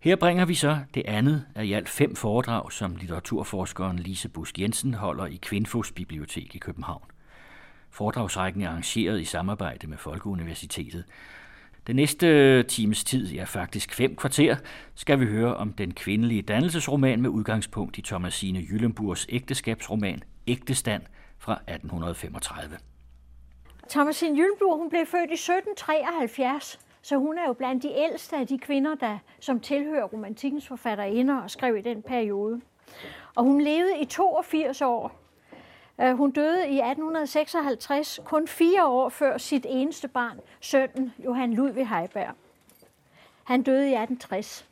Her bringer vi så det andet af i alt fem foredrag, som litteraturforskeren Lise Busk Jensen holder i Kvinfos Bibliotek i København. Foredragsrækken er arrangeret i samarbejde med Folkeuniversitetet. Den næste times tid, ja faktisk fem kvarter, skal vi høre om den kvindelige dannelsesroman med udgangspunkt i Thomasine Jyllenburgs ægteskabsroman Ægtestand fra 1835. Thomasine Jyllenburg hun blev født i 1773, så hun er jo blandt de ældste af de kvinder, der som tilhører romantikkens forfatterinder og skrev i den periode. Og hun levede i 82 år. Øh, hun døde i 1856, kun fire år før sit eneste barn, sønnen Johan Ludvig Heiberg. Han døde i 1860.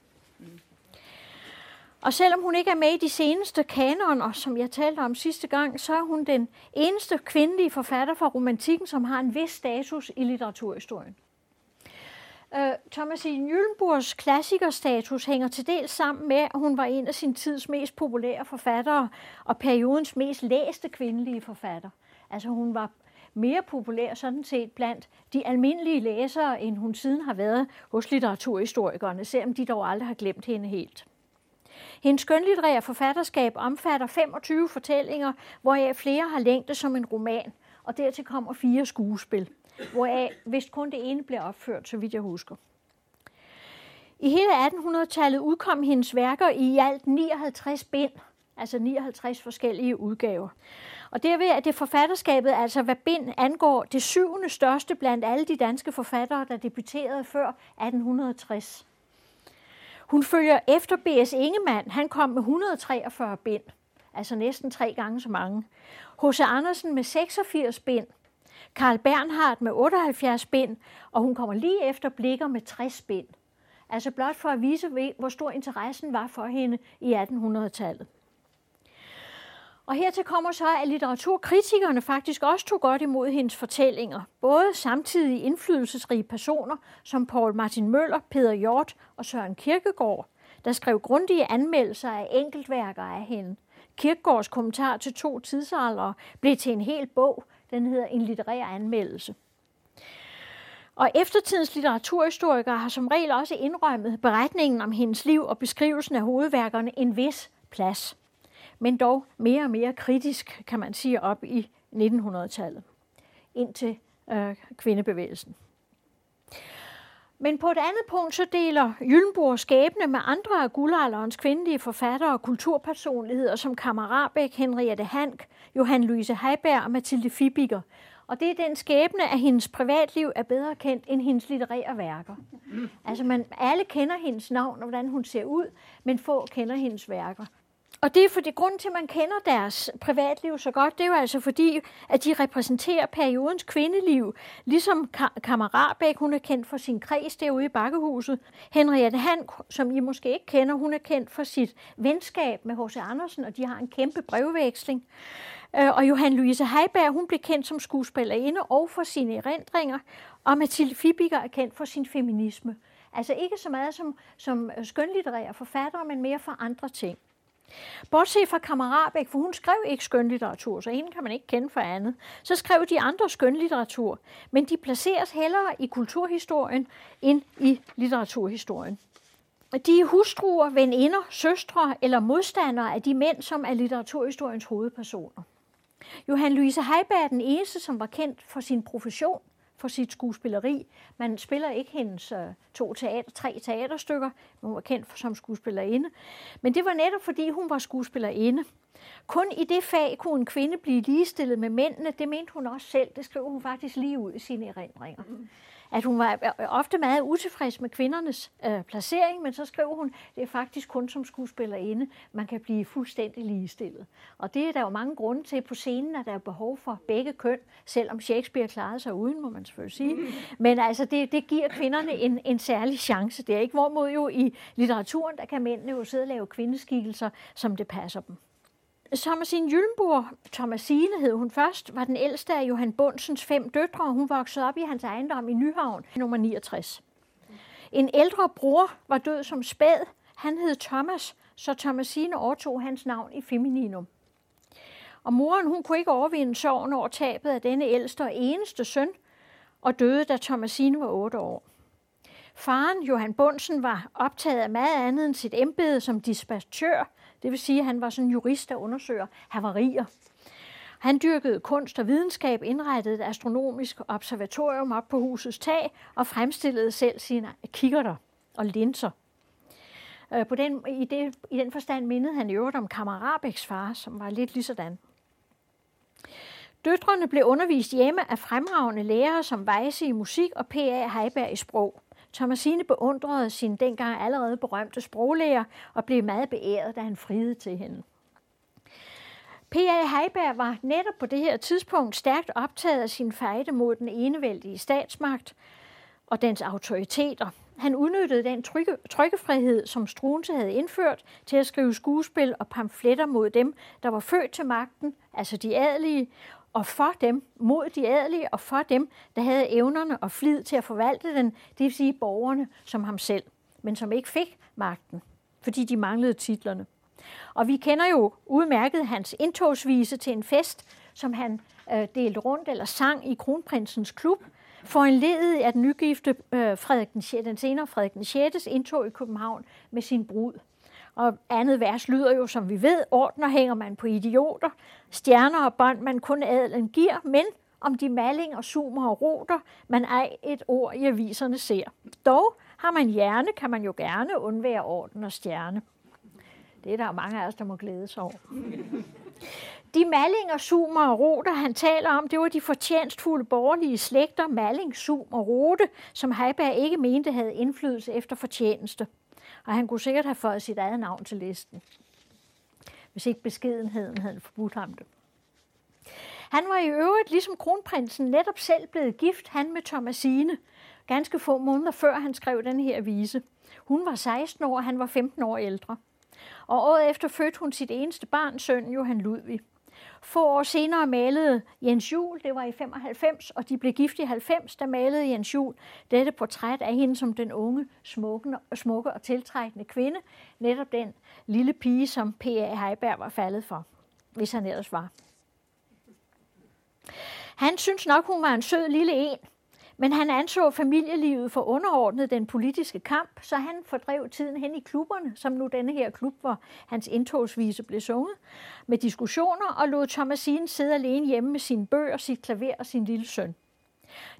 Og selvom hun ikke er med i de seneste kanoner, som jeg talte om sidste gang, så er hun den eneste kvindelige forfatter fra romantikken, som har en vis status i litteraturhistorien. Øh, Thomas Thomasine Jyllenburgs klassikerstatus hænger til dels sammen med, at hun var en af sin tids mest populære forfattere og periodens mest læste kvindelige forfatter. Altså hun var mere populær sådan set blandt de almindelige læsere, end hun siden har været hos litteraturhistorikerne, selvom de dog aldrig har glemt hende helt. Hendes skønlitterære forfatterskab omfatter 25 fortællinger, hvoraf flere har længde som en roman, og dertil kommer fire skuespil hvoraf vist kun det ene blev opført, så vidt jeg husker. I hele 1800-tallet udkom hendes værker i alt 59 bind, altså 59 forskellige udgaver. Og derved er det forfatterskabet, altså hvad bind angår, det syvende største blandt alle de danske forfattere, der debuterede før 1860. Hun følger efter B.S. Ingemann, han kom med 143 bind, altså næsten tre gange så mange. H.C. Andersen med 86 bind, Karl Bernhardt med 78 bind, og hun kommer lige efter Blikker med 60 bind. Altså blot for at vise, hvor stor interessen var for hende i 1800-tallet. Og hertil kommer så, at litteraturkritikerne faktisk også tog godt imod hendes fortællinger. Både samtidig indflydelsesrige personer som Paul Martin Møller, Peter Hjort og Søren Kierkegaard, der skrev grundige anmeldelser af enkeltværker af hende. Kierkegaards kommentar til to tidsaldere blev til en hel bog, den hedder En litterær anmeldelse. Og eftertidens litteraturhistorikere har som regel også indrømmet beretningen om hendes liv og beskrivelsen af hovedværkerne en vis plads. Men dog mere og mere kritisk, kan man sige, op i 1900-tallet, indtil øh, kvindebevægelsen. Men på et andet punkt så deler Jyllenborg skæbne med andre af guldalderens kvindelige forfattere og kulturpersonligheder som Kammer Rabeck, Henriette Hank, Johan Louise Heiberg og Mathilde Fibiger. Og det er den skæbne, at hendes privatliv er bedre kendt end hendes litterære værker. Altså man, alle kender hendes navn og hvordan hun ser ud, men få kender hendes værker. Og det er fordi grund til, at man kender deres privatliv så godt, det er jo altså fordi, at de repræsenterer periodens kvindeliv. Ligesom Kammerarbæk, hun er kendt for sin kreds derude i Bakkehuset. Henriette Han, som I måske ikke kender, hun er kendt for sit venskab med H.C. Andersen, og de har en kæmpe brevveksling. Øh, og Johan Louise Heiberg, hun blev kendt som skuespillerinde og for sine erindringer, og Mathilde Fibiger er kendt for sin feminisme. Altså ikke så meget som, som skønlitterære forfattere, men mere for andre ting. Bortset fra Kammerabæk, for hun skrev ikke skønlitteratur, så hende kan man ikke kende for andet. Så skrev de andre skønlitteratur, men de placeres hellere i kulturhistorien end i litteraturhistorien. De er hustruer, veninder, søstre eller modstandere af de mænd, som er litteraturhistoriens hovedpersoner. Johan Louise Heiberg er den eneste, som var kendt for sin profession – for sit skuespilleri. Man spiller ikke hendes øh, to teater, tre teaterstykker, hun var kendt som skuespillerinde. Men det var netop fordi, hun var skuespillerinde. Kun i det fag kunne en kvinde blive ligestillet med mændene, det mente hun også selv. Det skrev hun faktisk lige ud i sine erindringer. Mm at hun var øh, øh, ofte meget utilfreds med kvindernes øh, placering, men så skrev hun, det er faktisk kun som skuespillerinde, man kan blive fuldstændig ligestillet. Og det er der jo mange grunde til på scenen, at der er behov for begge køn, selvom Shakespeare klarede sig uden, må man selvfølgelig sige. Men altså, det, det giver kvinderne en, en særlig chance. Det er ikke hvorimod jo i litteraturen, der kan mændene jo sidde og lave kvindeskikkelser, som det passer dem. Thomasine Jyllenburg, Thomasine hed hun først, var den ældste af Johan Bundsens fem døtre, og hun voksede op i hans ejendom i Nyhavn, nummer 69. En ældre bror var død som spæd. Han hed Thomas, så Thomasine overtog hans navn i femininum. Og moren hun kunne ikke overvinde sorgen over tabet af denne ældste og eneste søn, og døde, da Thomasine var otte år. Faren, Johan Bunsen, var optaget af meget andet end sit embede som dispatør det vil sige, at han var sådan en jurist, der undersøger havarier. Han dyrkede kunst og videnskab, indrettede et astronomisk observatorium op på husets tag og fremstillede selv sine kikkerter og linser. Øh, på den, i, det, I den forstand mindede han i øvrigt om Kammerabeks far, som var lidt lige sådan. Døtrene blev undervist hjemme af fremragende lærere som Weisse i musik og P.A. Heiberg i sprog. Thomasine beundrede sin dengang allerede berømte sproglærer og blev meget beæret, da han friede til hende. P.A. Heiberg var netop på det her tidspunkt stærkt optaget af sin fejde mod den enevældige statsmagt og dens autoriteter. Han udnyttede den trykkefrihed, som Strunse havde indført, til at skrive skuespil og pamfletter mod dem, der var født til magten, altså de adelige, og for dem, mod de adelige, og for dem, der havde evnerne og flid til at forvalte den, det vil sige borgerne som ham selv, men som ikke fik magten, fordi de manglede titlerne. Og vi kender jo udmærket hans indtogsvise til en fest, som han øh, delte rundt eller sang i Kronprinsens klub, for en ledet af den nygifte øh, Frederik den 6., den senere Frederik den 6. indtog i København med sin brud. Og andet vers lyder jo, som vi ved, ordner hænger man på idioter, stjerner og bånd man kun adelen giver, men om de og sumer og roter, man ej et ord i aviserne ser. Dog har man hjerne, kan man jo gerne undvære orden og stjerne. Det er der mange af os, der må glæde sig over. De Mallinger, Sumer og Roter, han taler om, det var de fortjenstfulde borgerlige slægter, Malling, Sum og Rote, som Heiberg ikke mente havde indflydelse efter fortjeneste. Og han kunne sikkert have fået sit eget navn til listen, hvis ikke beskedenheden havde forbudt ham det. Han var i øvrigt, ligesom kronprinsen, netop selv blevet gift, han med Thomasine, ganske få måneder før han skrev den her vise. Hun var 16 år, og han var 15 år ældre. Og året efter fødte hun sit eneste barn, søn Johan Ludvig. Få år senere malede Jens Jul, det var i 95, og de blev gift i 90, der malede Jens Jul dette portræt af hende som den unge, smukke, smukke og tiltrækkende kvinde. Netop den lille pige, som P.A. Heiberg var faldet for, hvis han ellers var. Han synes nok, hun var en sød lille en, men han anså familielivet for underordnet den politiske kamp, så han fordrev tiden hen i klubberne, som nu denne her klub, hvor hans indtogsvise blev sunget, med diskussioner og lod Thomasine sidde alene hjemme med sine bøger, sit klaver og sin lille søn.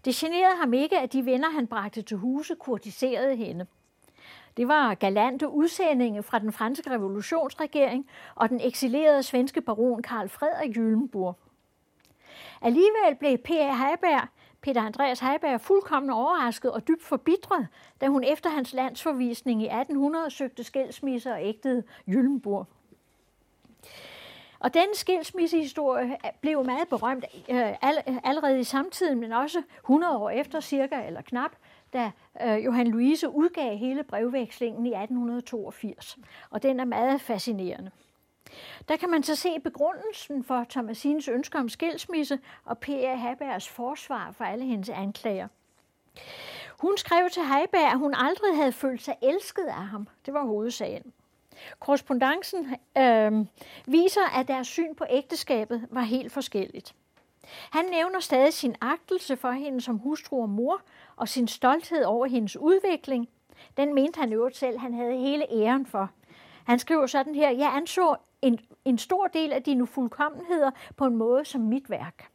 Det generede ham ikke, at de venner, han bragte til huse, kurtiserede hende. Det var galante udsendinge fra den franske revolutionsregering og den eksilerede svenske baron Karl Frederik Gyllenburg. Alligevel blev P.A. Heiberg Peter Andreas Heiberg fuldkommen overrasket og dybt forbitret, da hun efter hans landsforvisning i 1800 søgte skilsmisse og ægtede Jyllenburg. Og den skilsmissehistorie blev meget berømt øh, allerede i samtiden, men også 100 år efter cirka, eller knap, da øh, Johan Louise udgav hele brevvekslingen i 1882. Og den er meget fascinerende. Der kan man så se begrundelsen for Thomasines ønske om skilsmisse og P.A. Habergs forsvar for alle hendes anklager. Hun skrev til Heiberg, at hun aldrig havde følt sig elsket af ham. Det var hovedsagen. Korrespondancen øh, viser, at deres syn på ægteskabet var helt forskelligt. Han nævner stadig sin agtelse for hende som hustru og mor, og sin stolthed over hendes udvikling. Den mente han øvrigt selv, han havde hele æren for. Han skriver sådan her, jeg anså en, en stor del af dine fuldkommenheder på en måde som mit værk.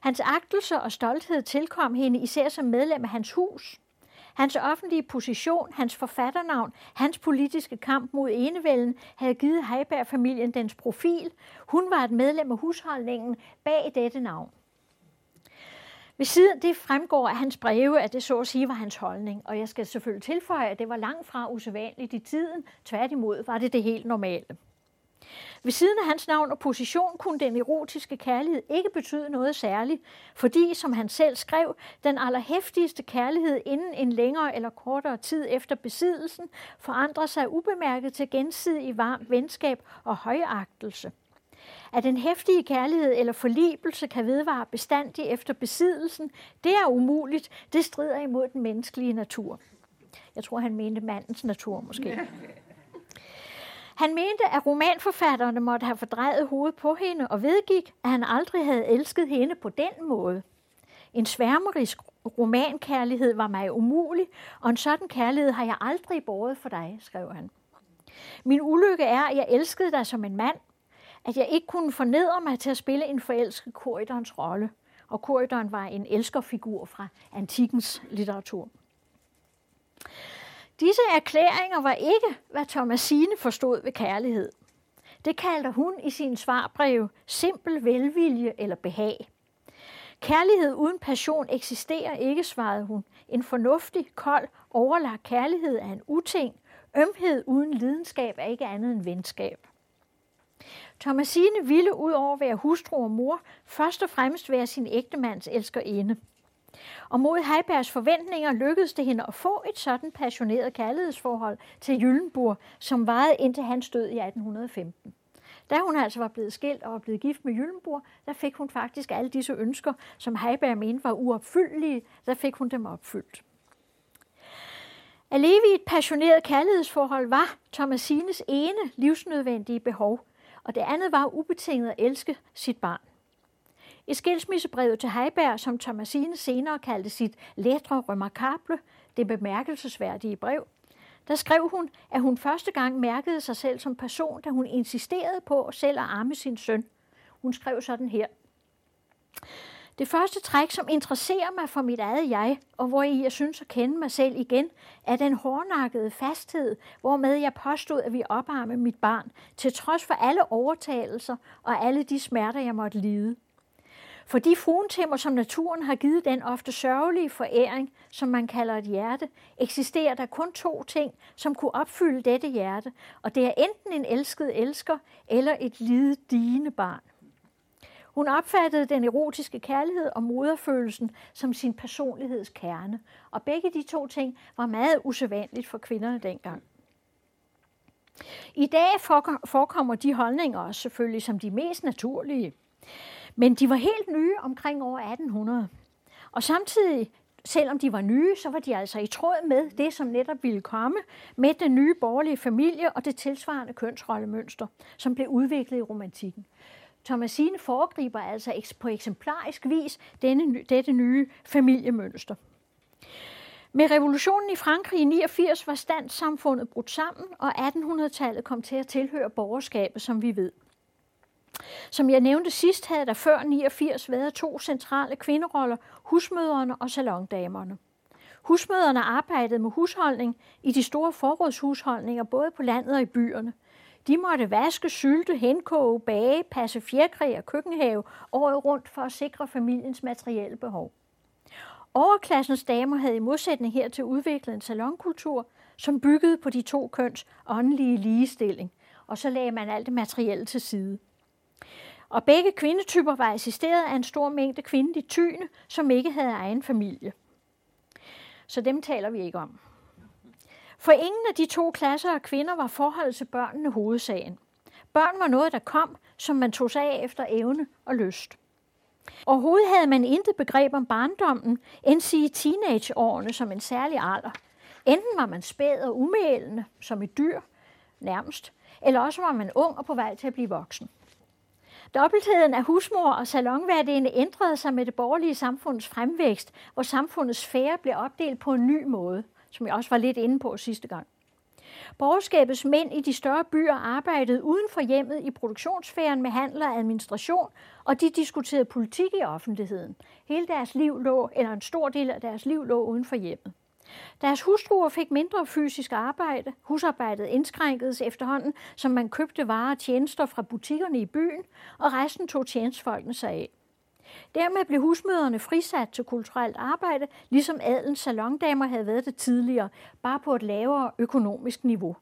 Hans agtelse og stolthed tilkom hende især som medlem af hans hus. Hans offentlige position, hans forfatternavn, hans politiske kamp mod enevælden havde givet Heiberg-familien dens profil. Hun var et medlem af husholdningen bag dette navn. Ved siden det fremgår af hans breve, at det så at sige var hans holdning, og jeg skal selvfølgelig tilføje, at det var langt fra usædvanligt i tiden. Tværtimod var det det helt normale. Ved siden af hans navn og position kunne den erotiske kærlighed ikke betyde noget særligt, fordi, som han selv skrev, den allerhæftigste kærlighed inden en længere eller kortere tid efter besiddelsen forandrer sig ubemærket til gensidig varm venskab og højagtelse. At den hæftige kærlighed eller forlibelse kan vedvare bestandig efter besiddelsen, det er umuligt. Det strider imod den menneskelige natur. Jeg tror, han mente mandens natur måske. Han mente, at romanforfatterne måtte have fordrejet hovedet på hende og vedgik, at han aldrig havde elsket hende på den måde. En sværmerisk romankærlighed var mig umulig, og en sådan kærlighed har jeg aldrig båret for dig, skrev han. Min ulykke er, at jeg elskede dig som en mand, at jeg ikke kunne fornedre mig til at spille en forelsket korridorens rolle. Og korridoren var en elskerfigur fra antikens litteratur. Disse erklæringer var ikke, hvad Thomasine forstod ved kærlighed. Det kaldte hun i sin svarbrev simpel velvilje eller behag. Kærlighed uden passion eksisterer ikke, svarede hun. En fornuftig, kold, overlagt kærlighed er en uting. Ømhed uden lidenskab er ikke andet end venskab. Thomasine ville ud over at være hustru og mor, først og fremmest være sin ægtemands elskerinde. Og mod Heibergs forventninger lykkedes det hende at få et sådan passioneret kærlighedsforhold til Jyllenburg, som varede indtil hans død i 1815. Da hun altså var blevet skilt og var blevet gift med Jyllenburg, der fik hun faktisk alle disse ønsker, som Heiberg mente var uopfyldelige, der fik hun dem opfyldt. At leve i et passioneret kærlighedsforhold var Thomasines ene livsnødvendige behov, og det andet var ubetinget at elske sit barn. I skilsmissebrevet til Heiberg, som Thomasine senere kaldte sit lettre remarkable, det bemærkelsesværdige brev, der skrev hun, at hun første gang mærkede sig selv som person, da hun insisterede på selv at arme sin søn. Hun skrev sådan her. Det første træk, som interesserer mig for mit eget jeg, og hvor jeg synes at kende mig selv igen, er den hårdnakkede fasthed, hvormed jeg påstod, at vi oparme mit barn, til trods for alle overtagelser og alle de smerter, jeg måtte lide. For de fruentimmer, som naturen har givet den ofte sørgelige foræring, som man kalder et hjerte, eksisterer der kun to ting, som kunne opfylde dette hjerte, og det er enten en elsket elsker eller et lidet digende barn. Hun opfattede den erotiske kærlighed og moderfølelsen som sin personligheds kerne, og begge de to ting var meget usædvanligt for kvinderne dengang. I dag forekommer de holdninger også selvfølgelig som de mest naturlige. Men de var helt nye omkring år 1800. Og samtidig, selvom de var nye, så var de altså i tråd med det, som netop ville komme med den nye borgerlige familie og det tilsvarende kønsrollemønster, som blev udviklet i romantikken. Thomasine foregriber altså på eksemplarisk vis denne, dette nye familiemønster. Med revolutionen i Frankrig i 89 var standssamfundet brudt sammen, og 1800-tallet kom til at tilhøre borgerskabet, som vi ved. Som jeg nævnte sidst, havde der før 89 været to centrale kvinderoller, husmøderne og salondamerne. Husmøderne arbejdede med husholdning i de store forrådshusholdninger, både på landet og i byerne. De måtte vaske, sylte, henkoge, bage, passe fjerkræ og køkkenhave året rundt for at sikre familiens materielle behov. Overklassens damer havde i modsætning hertil udviklet en salonkultur, som byggede på de to køns åndelige ligestilling, og så lagde man alt det materielle til side. Og begge kvindetyper var assisteret af en stor mængde kvindelige tyne, som ikke havde egen familie. Så dem taler vi ikke om. For ingen af de to klasser af kvinder var forholdet til børnene hovedsagen. Børn var noget, der kom, som man tog sig af efter evne og lyst. Overhovedet havde man intet begreb om barndommen, end sige teenageårene som en særlig alder. Enten var man spæd og umælende, som et dyr, nærmest, eller også var man ung og på vej til at blive voksen. Dobbeltheden af husmor og salonværdinde ændrede sig med det borgerlige samfunds fremvækst, hvor samfundets sfære blev opdelt på en ny måde, som jeg også var lidt inde på sidste gang. Borgerskabets mænd i de større byer arbejdede uden for hjemmet i produktionssfæren med handel og administration, og de diskuterede politik i offentligheden. Hele deres liv lå, eller en stor del af deres liv lå uden for hjemmet. Deres hustruer fik mindre fysisk arbejde. Husarbejdet indskrænkedes efterhånden, som man købte varer og tjenester fra butikkerne i byen, og resten tog tjenestfolkene sig af. Dermed blev husmøderne frisat til kulturelt arbejde, ligesom adelens salondamer havde været det tidligere, bare på et lavere økonomisk niveau.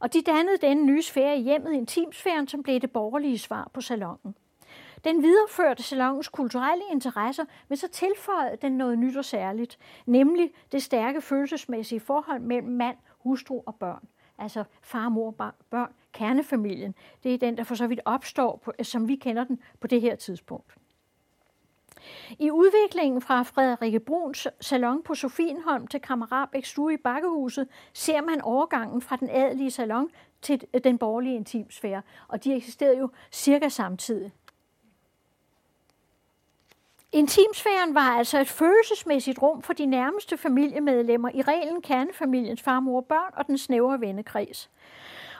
Og de dannede denne nye sfære i hjemmet, intimsfæren, som blev det borgerlige svar på salongen. Den videreførte salongens kulturelle interesser, men så tilføjede den noget nyt og særligt, nemlig det stærke følelsesmæssige forhold mellem mand, hustru og børn. Altså far, mor, børn, kernefamilien. Det er den, der for så vidt opstår, på, som vi kender den på det her tidspunkt. I udviklingen fra Frederikke Bruns salon på Sofienholm til Kammerabæk stue i Bakkehuset ser man overgangen fra den adelige salon til den borgerlige intimsfære, og de eksisterede jo cirka samtidig. Intimsfæren var altså et følelsesmæssigt rum for de nærmeste familiemedlemmer, i reglen kernefamiliens far, mor og børn og den snævre vennekreds.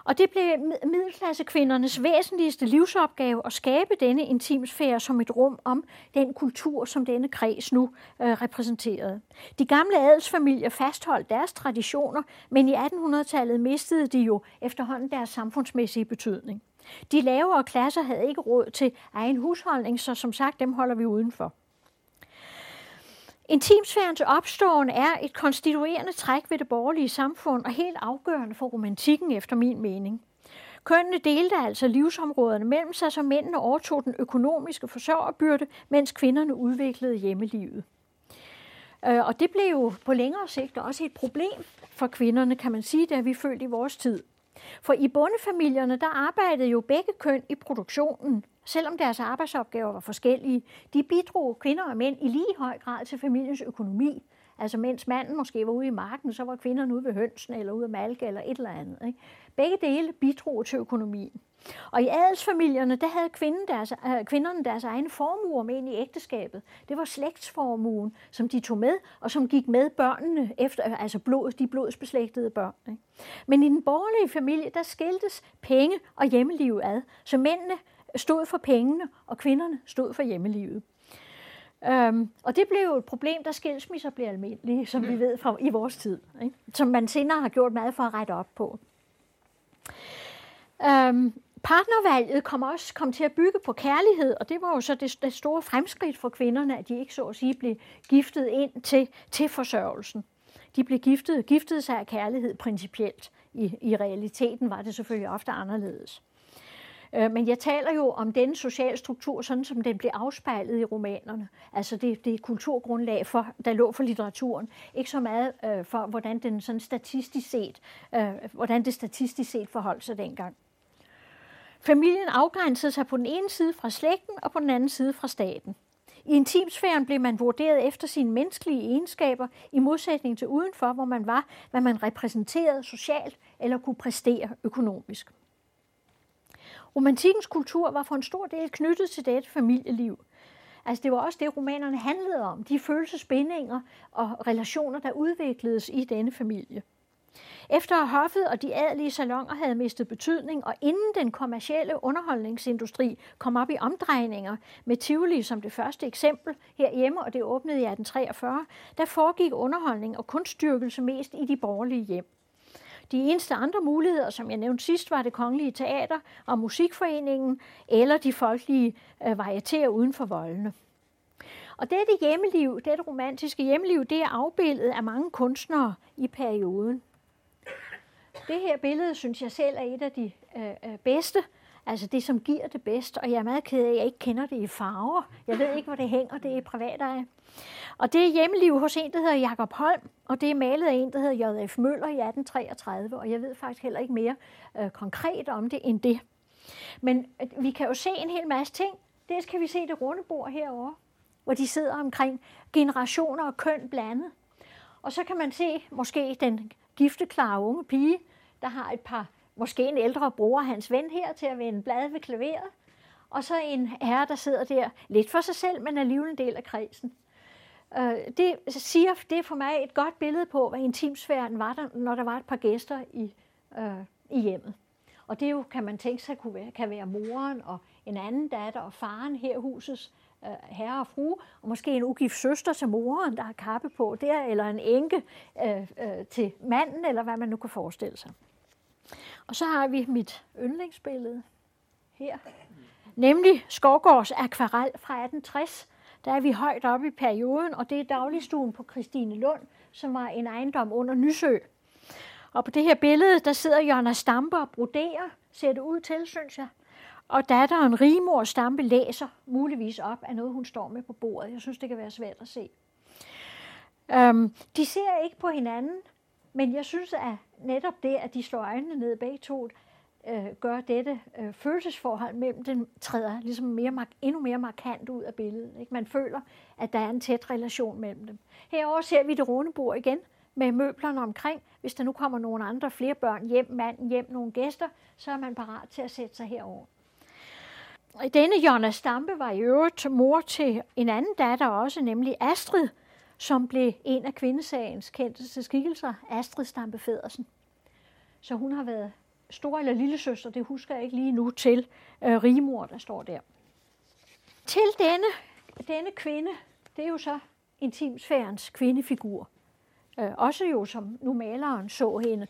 Og det blev middelklassekvindernes væsentligste livsopgave at skabe denne intimsfære som et rum om den kultur, som denne kreds nu øh, repræsenterede. De gamle adelsfamilier fastholdt deres traditioner, men i 1800-tallet mistede de jo efterhånden deres samfundsmæssige betydning. De lavere klasser havde ikke råd til egen husholdning, så som sagt, dem holder vi udenfor. Intimsfærens opståen er et konstituerende træk ved det borgerlige samfund og helt afgørende for romantikken efter min mening. Kønnene delte altså livsområderne mellem sig, så mændene overtog den økonomiske forsørgerbyrde, mens kvinderne udviklede hjemmelivet. Øh, og det blev jo på længere sigt også et problem for kvinderne, kan man sige, da vi følte i vores tid. For i bondefamilierne, der arbejdede jo begge køn i produktionen, selvom deres arbejdsopgaver var forskellige. De bidrog kvinder og mænd i lige høj grad til familiens økonomi. Altså mens manden måske var ude i marken, så var kvinderne ude ved hønsen eller ude at malke eller et eller andet. Ikke? Begge dele bidrog til økonomien. Og i adelsfamilierne, der havde kvinden deres, øh, kvinderne deres egen formuer med ind i ægteskabet. Det var slægtsformuen, som de tog med, og som gik med børnene, efter, øh, altså blod, de blodsbeslægtede børn. Ikke? Men i den borgerlige familie, der skiltes penge og hjemmeliv ad, så mændene stod for pengene, og kvinderne stod for hjemmelivet. Um, og det blev jo et problem, da skilsmisser blev almindelige, som vi ved fra i vores tid, ikke? som man senere har gjort meget for at rette op på. Um, partnervalget kom også kom til at bygge på kærlighed, og det var jo så det, det store fremskridt for kvinderne, at de ikke så at sige blev giftet ind til, til forsørgelsen. De blev giftet, giftede sig af kærlighed principielt. I, I realiteten var det selvfølgelig ofte anderledes. Øh, men jeg taler jo om den sociale struktur, sådan som den blev afspejlet i romanerne. Altså det, det er kulturgrundlag, for, der lå for litteraturen. Ikke så meget øh, for, hvordan, den sådan statistisk set, øh, hvordan det statistisk set forholdt sig dengang. Familien afgrænsede sig på den ene side fra slægten og på den anden side fra staten. I intimsfæren blev man vurderet efter sine menneskelige egenskaber, i modsætning til udenfor, hvor man var, hvad man repræsenterede socialt eller kunne præstere økonomisk. Romantikkens kultur var for en stor del knyttet til dette familieliv. Altså det var også det, romanerne handlede om, de følelsesbindinger og relationer, der udvikledes i denne familie. Efter at hoffet og de adelige salonger havde mistet betydning, og inden den kommercielle underholdningsindustri kom op i omdrejninger med Tivoli som det første eksempel herhjemme, og det åbnede i 1843, der foregik underholdning og kunststyrkelse mest i de borgerlige hjem. De eneste andre muligheder, som jeg nævnte sidst, var det kongelige teater og musikforeningen eller de folkelige øh, varieterer uden for voldene. Og dette hjemmeliv, dette romantiske hjemmeliv, det er afbildet af mange kunstnere i perioden. Det her billede, synes jeg selv, er et af de øh, øh, bedste. Altså det, som giver det bedst. Og jeg er meget ked af, at jeg ikke kender det i farver. Jeg ved ikke, hvor det hænger. Det er privat af. Og det er hjemmeliv hos en, der hedder Jakob Holm, og det er malet af en, der hedder J.F. Møller i 1833, og jeg ved faktisk heller ikke mere øh, konkret om det end det. Men øh, vi kan jo se en hel masse ting. Det kan vi se det runde bord herovre, hvor de sidder omkring generationer og køn blandet. Og så kan man se måske den gifteklare unge pige, der har et par, måske en ældre bror hans ven her til at vende blad ved klaveret. Og så en herre, der sidder der lidt for sig selv, men alligevel en del af kredsen. Øh, det siger det er for mig et godt billede på, hvad intimsfæren var der, når der var et par gæster i, øh, i hjemmet. Og det jo, kan man tænke sig, kunne være, kan være moren og en anden datter og faren her husets øh, herre og fru, og måske en ugift søster til moren, der har kappe på der, eller en enke øh, øh, til manden, eller hvad man nu kan forestille sig. Og så har vi mit yndlingsbillede her, nemlig Skovgårds akvarel fra 1860, der er vi højt oppe i perioden, og det er dagligstuen på Christine Lund, som var en ejendom under Nysø. Og på det her billede, der sidder Jonna Stampe og broderer, ser det ud til, synes jeg. Og datteren Rimor Stampe læser muligvis op af noget, hun står med på bordet. Jeg synes, det kan være svært at se. Um, de ser ikke på hinanden, men jeg synes, at netop det, at de slår øjnene ned begge to, øh, gør dette øh, følelsesforhold mellem dem træder ligesom mere, endnu mere markant ud af billedet. Ikke? Man føler, at der er en tæt relation mellem dem. Herover ser vi det runde bord igen med møblerne omkring. Hvis der nu kommer nogle andre, flere børn hjem, manden hjem, nogle gæster, så er man parat til at sætte sig herover. denne Jonna Stampe var i øvrigt mor til en anden datter også, nemlig Astrid, som blev en af kvindesagens kendteste skikkelser, Astrid Stampe Federsen. Så hun har været stor eller lille søster, det husker jeg ikke lige nu, til øh, Rigmor, der står der. Til denne, denne kvinde, det er jo så intimsfærens kvindefigur. Øh, også jo, som nu maleren så hende.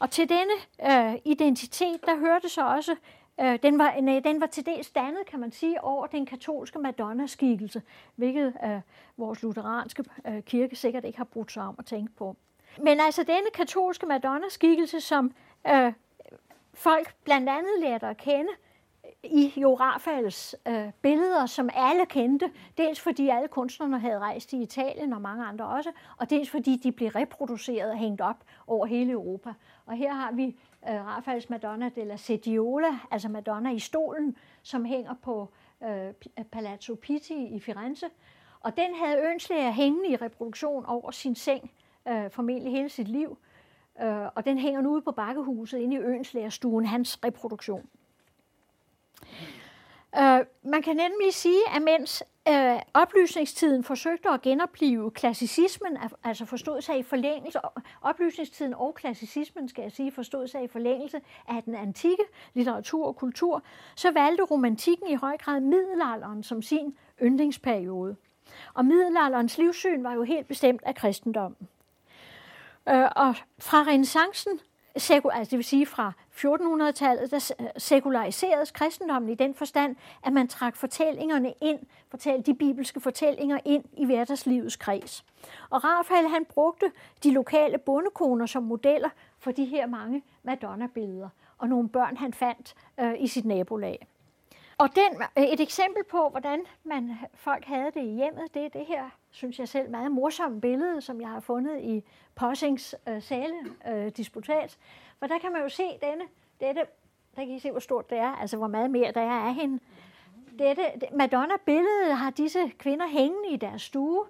Og til denne øh, identitet, der hørte så også, øh, den, var, nej, den var til dels dannet, kan man sige, over den katolske Madonna-skikkelse, hvilket øh, vores lutheranske øh, kirke sikkert ikke har brugt sig om at tænke på. Men altså denne katolske Madonna-skikkelse, som øh, folk blandt andet lærte at kende i Jo Rafaels øh, billeder, som alle kendte, dels fordi alle kunstnerne havde rejst i Italien og mange andre også, og dels fordi de blev reproduceret og hængt op over hele Europa. Og her har vi øh, Rafaels Madonna della Sediola, altså Madonna i stolen, som hænger på øh, øh, Palazzo Pitti i Firenze. Og den havde Ønslæger hængende i reproduktion over sin seng, øh, formentlig hele sit liv. Øh, og den hænger nu ude på bakkehuset inde i Ønslægerstuen, hans reproduktion. Øh, man kan nemlig sige, at mens øh, oplysningstiden forsøgte at genopleve klassicismen, altså forstod sig i forlængelse, oplysningstiden og klassicismen, skal jeg sige, forstod sig i forlængelse af den antikke litteratur og kultur, så valgte romantikken i høj grad middelalderen som sin yndlingsperiode. Og middelalderens livssyn var jo helt bestemt af kristendommen. Øh, og fra renaissancen altså det vil sige fra 1400-tallet, der sekulariseredes kristendommen i den forstand, at man trak fortællingerne ind, fortalte de bibelske fortællinger ind i hverdagslivets kreds. Og Rafael han brugte de lokale bondekoner som modeller for de her mange Madonna-billeder, og nogle børn han fandt øh, i sit nabolag. Og den, øh, et eksempel på, hvordan man, øh, folk havde det i hjemmet, det er det her, synes jeg selv, meget morsomme billede, som jeg har fundet i Possing's øh, sale øh, disputat. For der kan man jo se denne, dette, der kan I se, hvor stort det er, altså hvor meget mere der er af hende. Dette Madonna-billede har disse kvinder hængende i deres stue.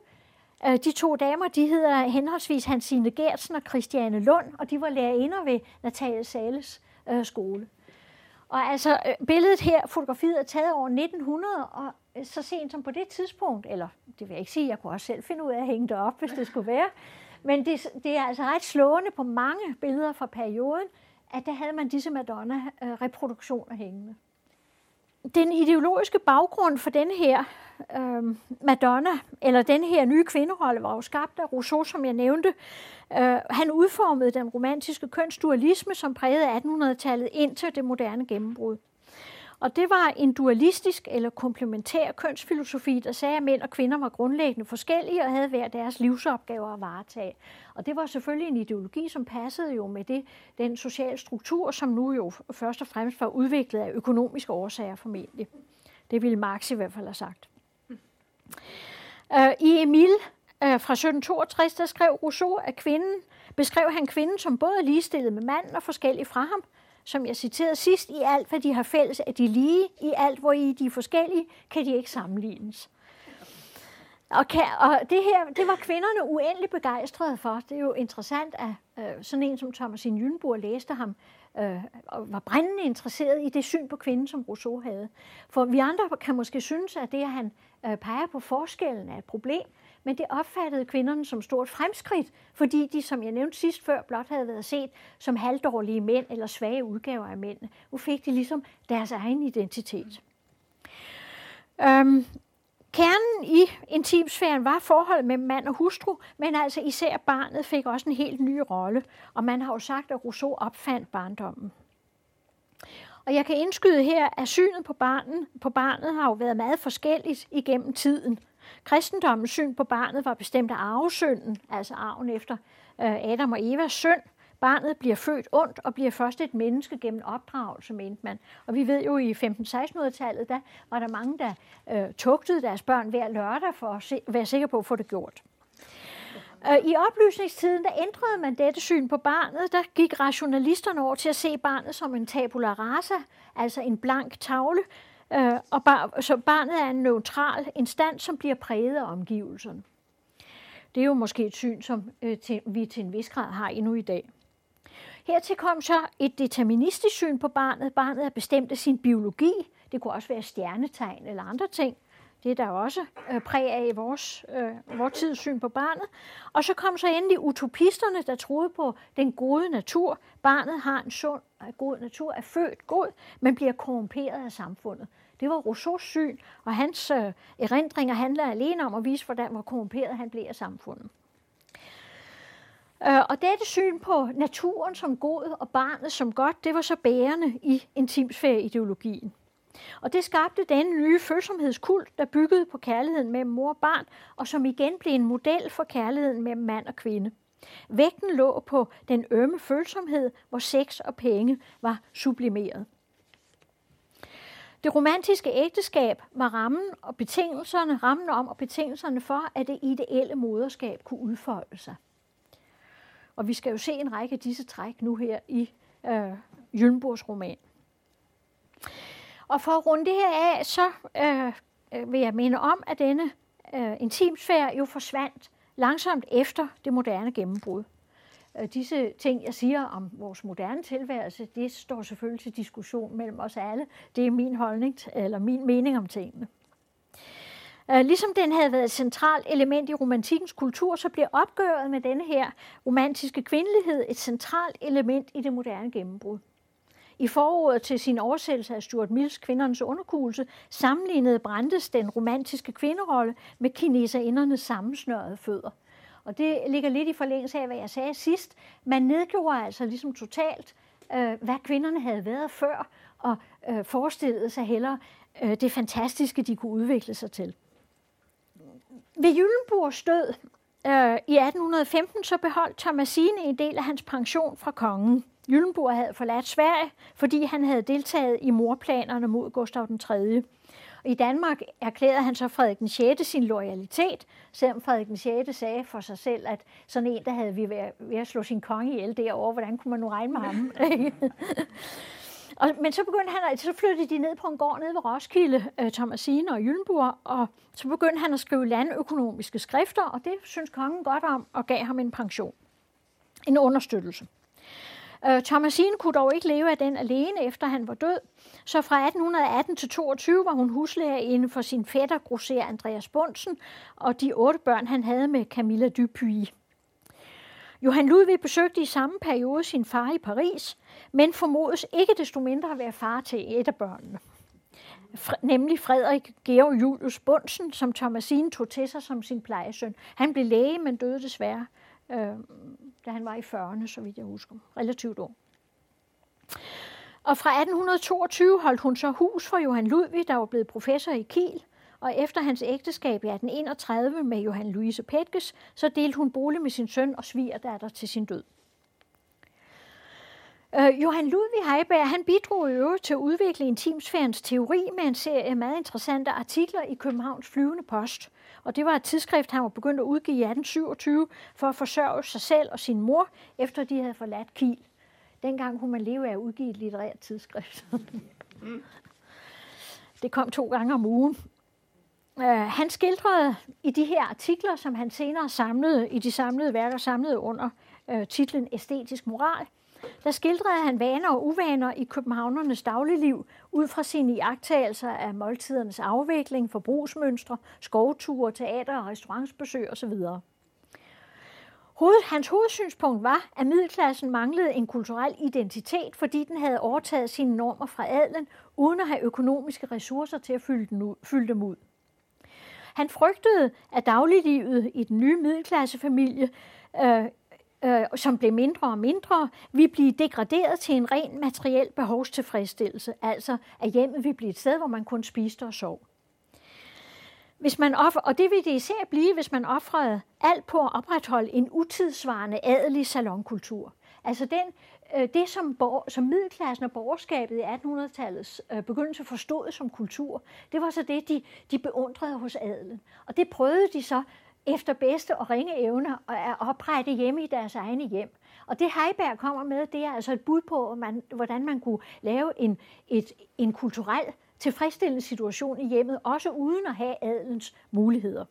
Øh, de to damer, de hedder henholdsvis Hansine Gertsen og Christiane Lund, og de var lærerinder ved Natalie Sales øh, skole. Og altså, øh, billedet her, fotografiet er taget over 1900, og øh, så sent som på det tidspunkt, eller det vil jeg ikke sige, jeg kunne også selv finde ud af at hænge det op, hvis det skulle være, men det, det er altså ret slående på mange billeder fra perioden, at der havde man disse Madonna-reproduktioner øh, hængende. Den ideologiske baggrund for den her øh, Madonna, eller den her nye kvinderolle, var jo skabt af Rousseau, som jeg nævnte. Øh, han udformede den romantiske kønsdualisme, som prægede 1800-tallet indtil det moderne gennembrud. Og det var en dualistisk eller komplementær kønsfilosofi, der sagde, at mænd og kvinder var grundlæggende forskellige og havde hver deres livsopgaver at varetage. Og det var selvfølgelig en ideologi, som passede jo med det, den sociale struktur, som nu jo først og fremmest var udviklet af økonomiske årsager formentlig. Det ville Marx i hvert fald have sagt. Øh, I Emil øh, fra 1762, der skrev Rousseau, at kvinden, beskrev han kvinden som både ligestillet med manden og forskellig fra ham, som jeg citerede sidst, i alt, hvad de har fælles, er de lige, i alt, hvor I de er forskellige, kan de ikke sammenlignes. Og, kan, og det her, det var kvinderne uendelig begejstrede for. Det er jo interessant, at øh, sådan en som Thomasin Jynborg læste ham, øh, og var brændende interesseret i det syn på kvinden, som Rousseau havde. For vi andre kan måske synes, at det, at han Øh, peger på forskellen, af et problem, men det opfattede kvinderne som stort fremskridt, fordi de, som jeg nævnte sidst før, blot havde været set som halvdårlige mænd eller svage udgaver af mænd. Nu fik de ligesom deres egen identitet. Øhm, kernen i intimsfæren var forholdet mellem mand og hustru, men altså især barnet fik også en helt ny rolle, og man har jo sagt, at Rousseau opfandt barndommen. Og jeg kan indskyde her, at synet på barnet, på barnet har jo været meget forskelligt igennem tiden – Kristendommens syn på barnet var bestemt af arvesynden, altså arven efter øh, Adam og Evas synd. Barnet bliver født ondt og bliver først et menneske gennem opdragelse, mente man. Og vi ved jo, i 15-1600-tallet, der var der mange, der øh, tugtede deres børn hver lørdag for at se, være sikre på at få det gjort. Øh, I oplysningstiden, der ændrede man dette syn på barnet. Der gik rationalisterne over til at se barnet som en tabula rasa, altså en blank tavle, øh, og bar, så barnet er en neutral instans, som bliver præget af omgivelserne. Det er jo måske et syn, som øh, til, vi til en vis grad har endnu i dag. Hertil kom så et deterministisk syn på barnet. Barnet er bestemt af sin biologi. Det kunne også være stjernetegn eller andre ting. Det er der også øh, præg af i vores, øh, vores tids syn på barnet. Og så kom så endelig utopisterne, der troede på den gode natur. Barnet har en sund og god natur, er født god, men bliver korrumperet af samfundet. Det var Rousseaus syn, og hans øh, erindringer handler alene om at vise, hvordan hvor korrumperet han blev af samfundet. Øh, og dette syn på naturen som god og barnet som godt, det var så bærende i intimsfære-ideologien. Og det skabte den nye følsomhedskult, der byggede på kærligheden mellem mor og barn, og som igen blev en model for kærligheden mellem mand og kvinde. Vægten lå på den ømme følsomhed, hvor sex og penge var sublimeret. Det romantiske ægteskab var rammen og betingelserne, rammen om og betingelserne for, at det ideelle moderskab kunne udfolde sig. Og vi skal jo se en række af disse træk nu her i øh, Jøllenborgs roman. Og for at runde det her af, så øh, øh, vil jeg minde om, at denne øh, intimsfære jo forsvandt langsomt efter det moderne gennembrud. Øh, disse ting, jeg siger om vores moderne tilværelse, det står selvfølgelig til diskussion mellem os alle. Det er min holdning, eller min mening om tingene. Øh, ligesom den havde været et centralt element i romantikkens kultur, så bliver opgøret med denne her romantiske kvindelighed et centralt element i det moderne gennembrud. I forordet til sin oversættelse af Stuart Mills Kvindernes underkuelse sammenlignede Brandes den romantiske kvinderolle med kineserindernes sammensnørede fødder. Og det ligger lidt i forlængelse af, hvad jeg sagde sidst. Man nedgjorde altså ligesom totalt, øh, hvad kvinderne havde været før, og øh, forestillede sig heller øh, det fantastiske, de kunne udvikle sig til. Ved Jyllenborgs død øh, i 1815, så beholdt Thomasine en del af hans pension fra kongen. Jyllenborg havde forladt Sverige, fordi han havde deltaget i morplanerne mod Gustav den 3. I Danmark erklærede han så Frederik den 6. sin loyalitet, selvom Frederik den 6. sagde for sig selv, at sådan en, der havde vi ved at slå sin konge ihjel derovre, hvordan kunne man nu regne med ham? og, men så begyndte han, så flyttede de ned på en gård nede ved Roskilde, uh, Thomasine og Jyllenburg, og så begyndte han at skrive landøkonomiske skrifter, og det synes kongen godt om, og gav ham en pension. En understøttelse. Øh, Thomasine kunne dog ikke leve af den alene, efter han var død. Så fra 1818 til 22 var hun huslærer for sin fætter, grosser Andreas Bunsen, og de otte børn, han havde med Camilla Dupuy. Johan Ludvig besøgte i samme periode sin far i Paris, men formodes ikke desto mindre at være far til et af børnene. Nemlig Frederik Georg Julius Bunsen, som Thomasine tog til sig som sin plejesøn. Han blev læge, men døde desværre øh, da han var i 40'erne, så vidt jeg husker. Relativt ung. Og fra 1822 holdt hun så hus for Johan Ludvig, der var blevet professor i Kiel, og efter hans ægteskab i 1831 med Johan Louise Petkes, så delte hun bolig med sin søn og svigerdatter til sin død. Uh, Johan Ludvig Heiberg han bidrog i øvrigt til at udvikle intimsfærens teori med en serie meget interessante artikler i Københavns Flyvende Post. Og det var et tidsskrift, han var begyndt at udgive i 1827 for at forsørge sig selv og sin mor, efter de havde forladt Kiel. Dengang kunne man leve af at udgive et litterært tidsskrift. det kom to gange om ugen. Uh, han skildrede i de her artikler, som han senere samlede i de samlede værker, samlede under uh, titlen Æstetisk moral, der skildrede han vaner og uvaner i københavnernes dagligliv ud fra sine iagttagelser af måltidernes afvikling, forbrugsmønstre, skovture, teater- og restaurantsbesøg osv. Hans hovedsynspunkt var, at middelklassen manglede en kulturel identitet, fordi den havde overtaget sine normer fra adlen, uden at have økonomiske ressourcer til at fylde, fylde dem ud. Han frygtede, at dagliglivet i den nye middelklassefamilie øh, øh, som blev mindre og mindre, vil blive degraderet til en ren materiel behovstilfredsstillelse, altså at hjemmet vil blive et sted, hvor man kun spiste og sov. Hvis man offer, og det vil det især blive, hvis man offrede alt på at opretholde en utidsvarende adelig salonkultur. Altså den, øh, det, som, borg, som middelklassen og borgerskabet i 1800-tallets øh, begyndelse forstod som kultur, det var så det, de, de beundrede hos adelen. Og det prøvede de så efter bedste og ringe evner at oprette hjemme i deres egne hjem. Og det Heiberg kommer med, det er altså et bud på, man, hvordan man kunne lave en, et, en kulturel tilfredsstillende situation i hjemmet, også uden at have adelens muligheder.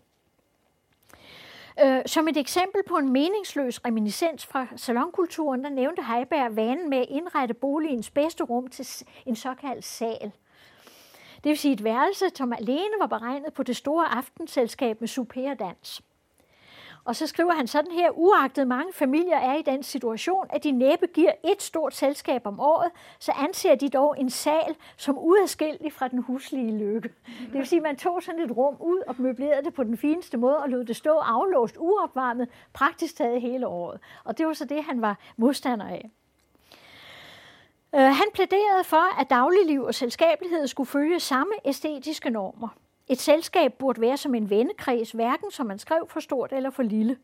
Øh, som et eksempel på en meningsløs reminiscens fra salonkulturen, der nævnte Heiberg vanen med at indrette boligens bedste rum til en såkaldt sal. Det vil sige et værelse, som alene var beregnet på det store aftenselskab med souper og dans. Og så skriver han sådan her, uagtet mange familier er i den situation, at de næppe giver et stort selskab om året, så anser de dog en sal som uadskillelig fra den huslige lykke. Det vil sige, at man tog sådan et rum ud og møblerede det på den fineste måde og lod det stå aflåst, uopvarmet, praktisk taget hele året. Og det var så det, han var modstander af. Øh, han plæderede for, at dagligliv og selskabelighed skulle følge samme æstetiske normer. Et selskab burde være som en vennekreds, hverken som man skrev for stort eller for lille,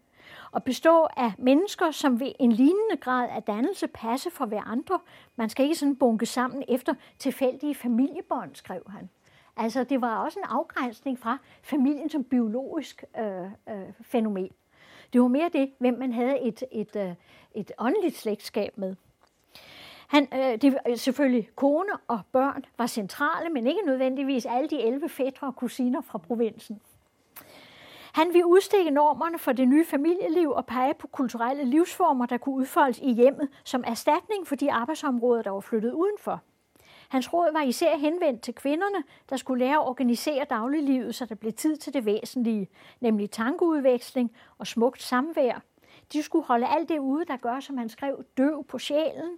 og bestå af mennesker, som ved en lignende grad af dannelse passe for hverandre. Man skal ikke sådan bunke sammen efter tilfældige familiebånd, skrev han. Altså, det var også en afgrænsning fra familien som biologisk øh, øh, fænomen. Det var mere det, hvem man havde et, et, et, et åndeligt slægtskab med. Han, øh, det, øh, selvfølgelig kone og børn var centrale, men ikke nødvendigvis alle de 11 fætre og kusiner fra provinsen. Han ville udstikke normerne for det nye familieliv og pege på kulturelle livsformer, der kunne udfoldes i hjemmet som erstatning for de arbejdsområder, der var flyttet udenfor. Hans råd var især henvendt til kvinderne, der skulle lære at organisere dagliglivet, så der blev tid til det væsentlige, nemlig tankeudveksling og smukt samvær. De skulle holde alt det ude, der gør, som han skrev, døv på sjælen,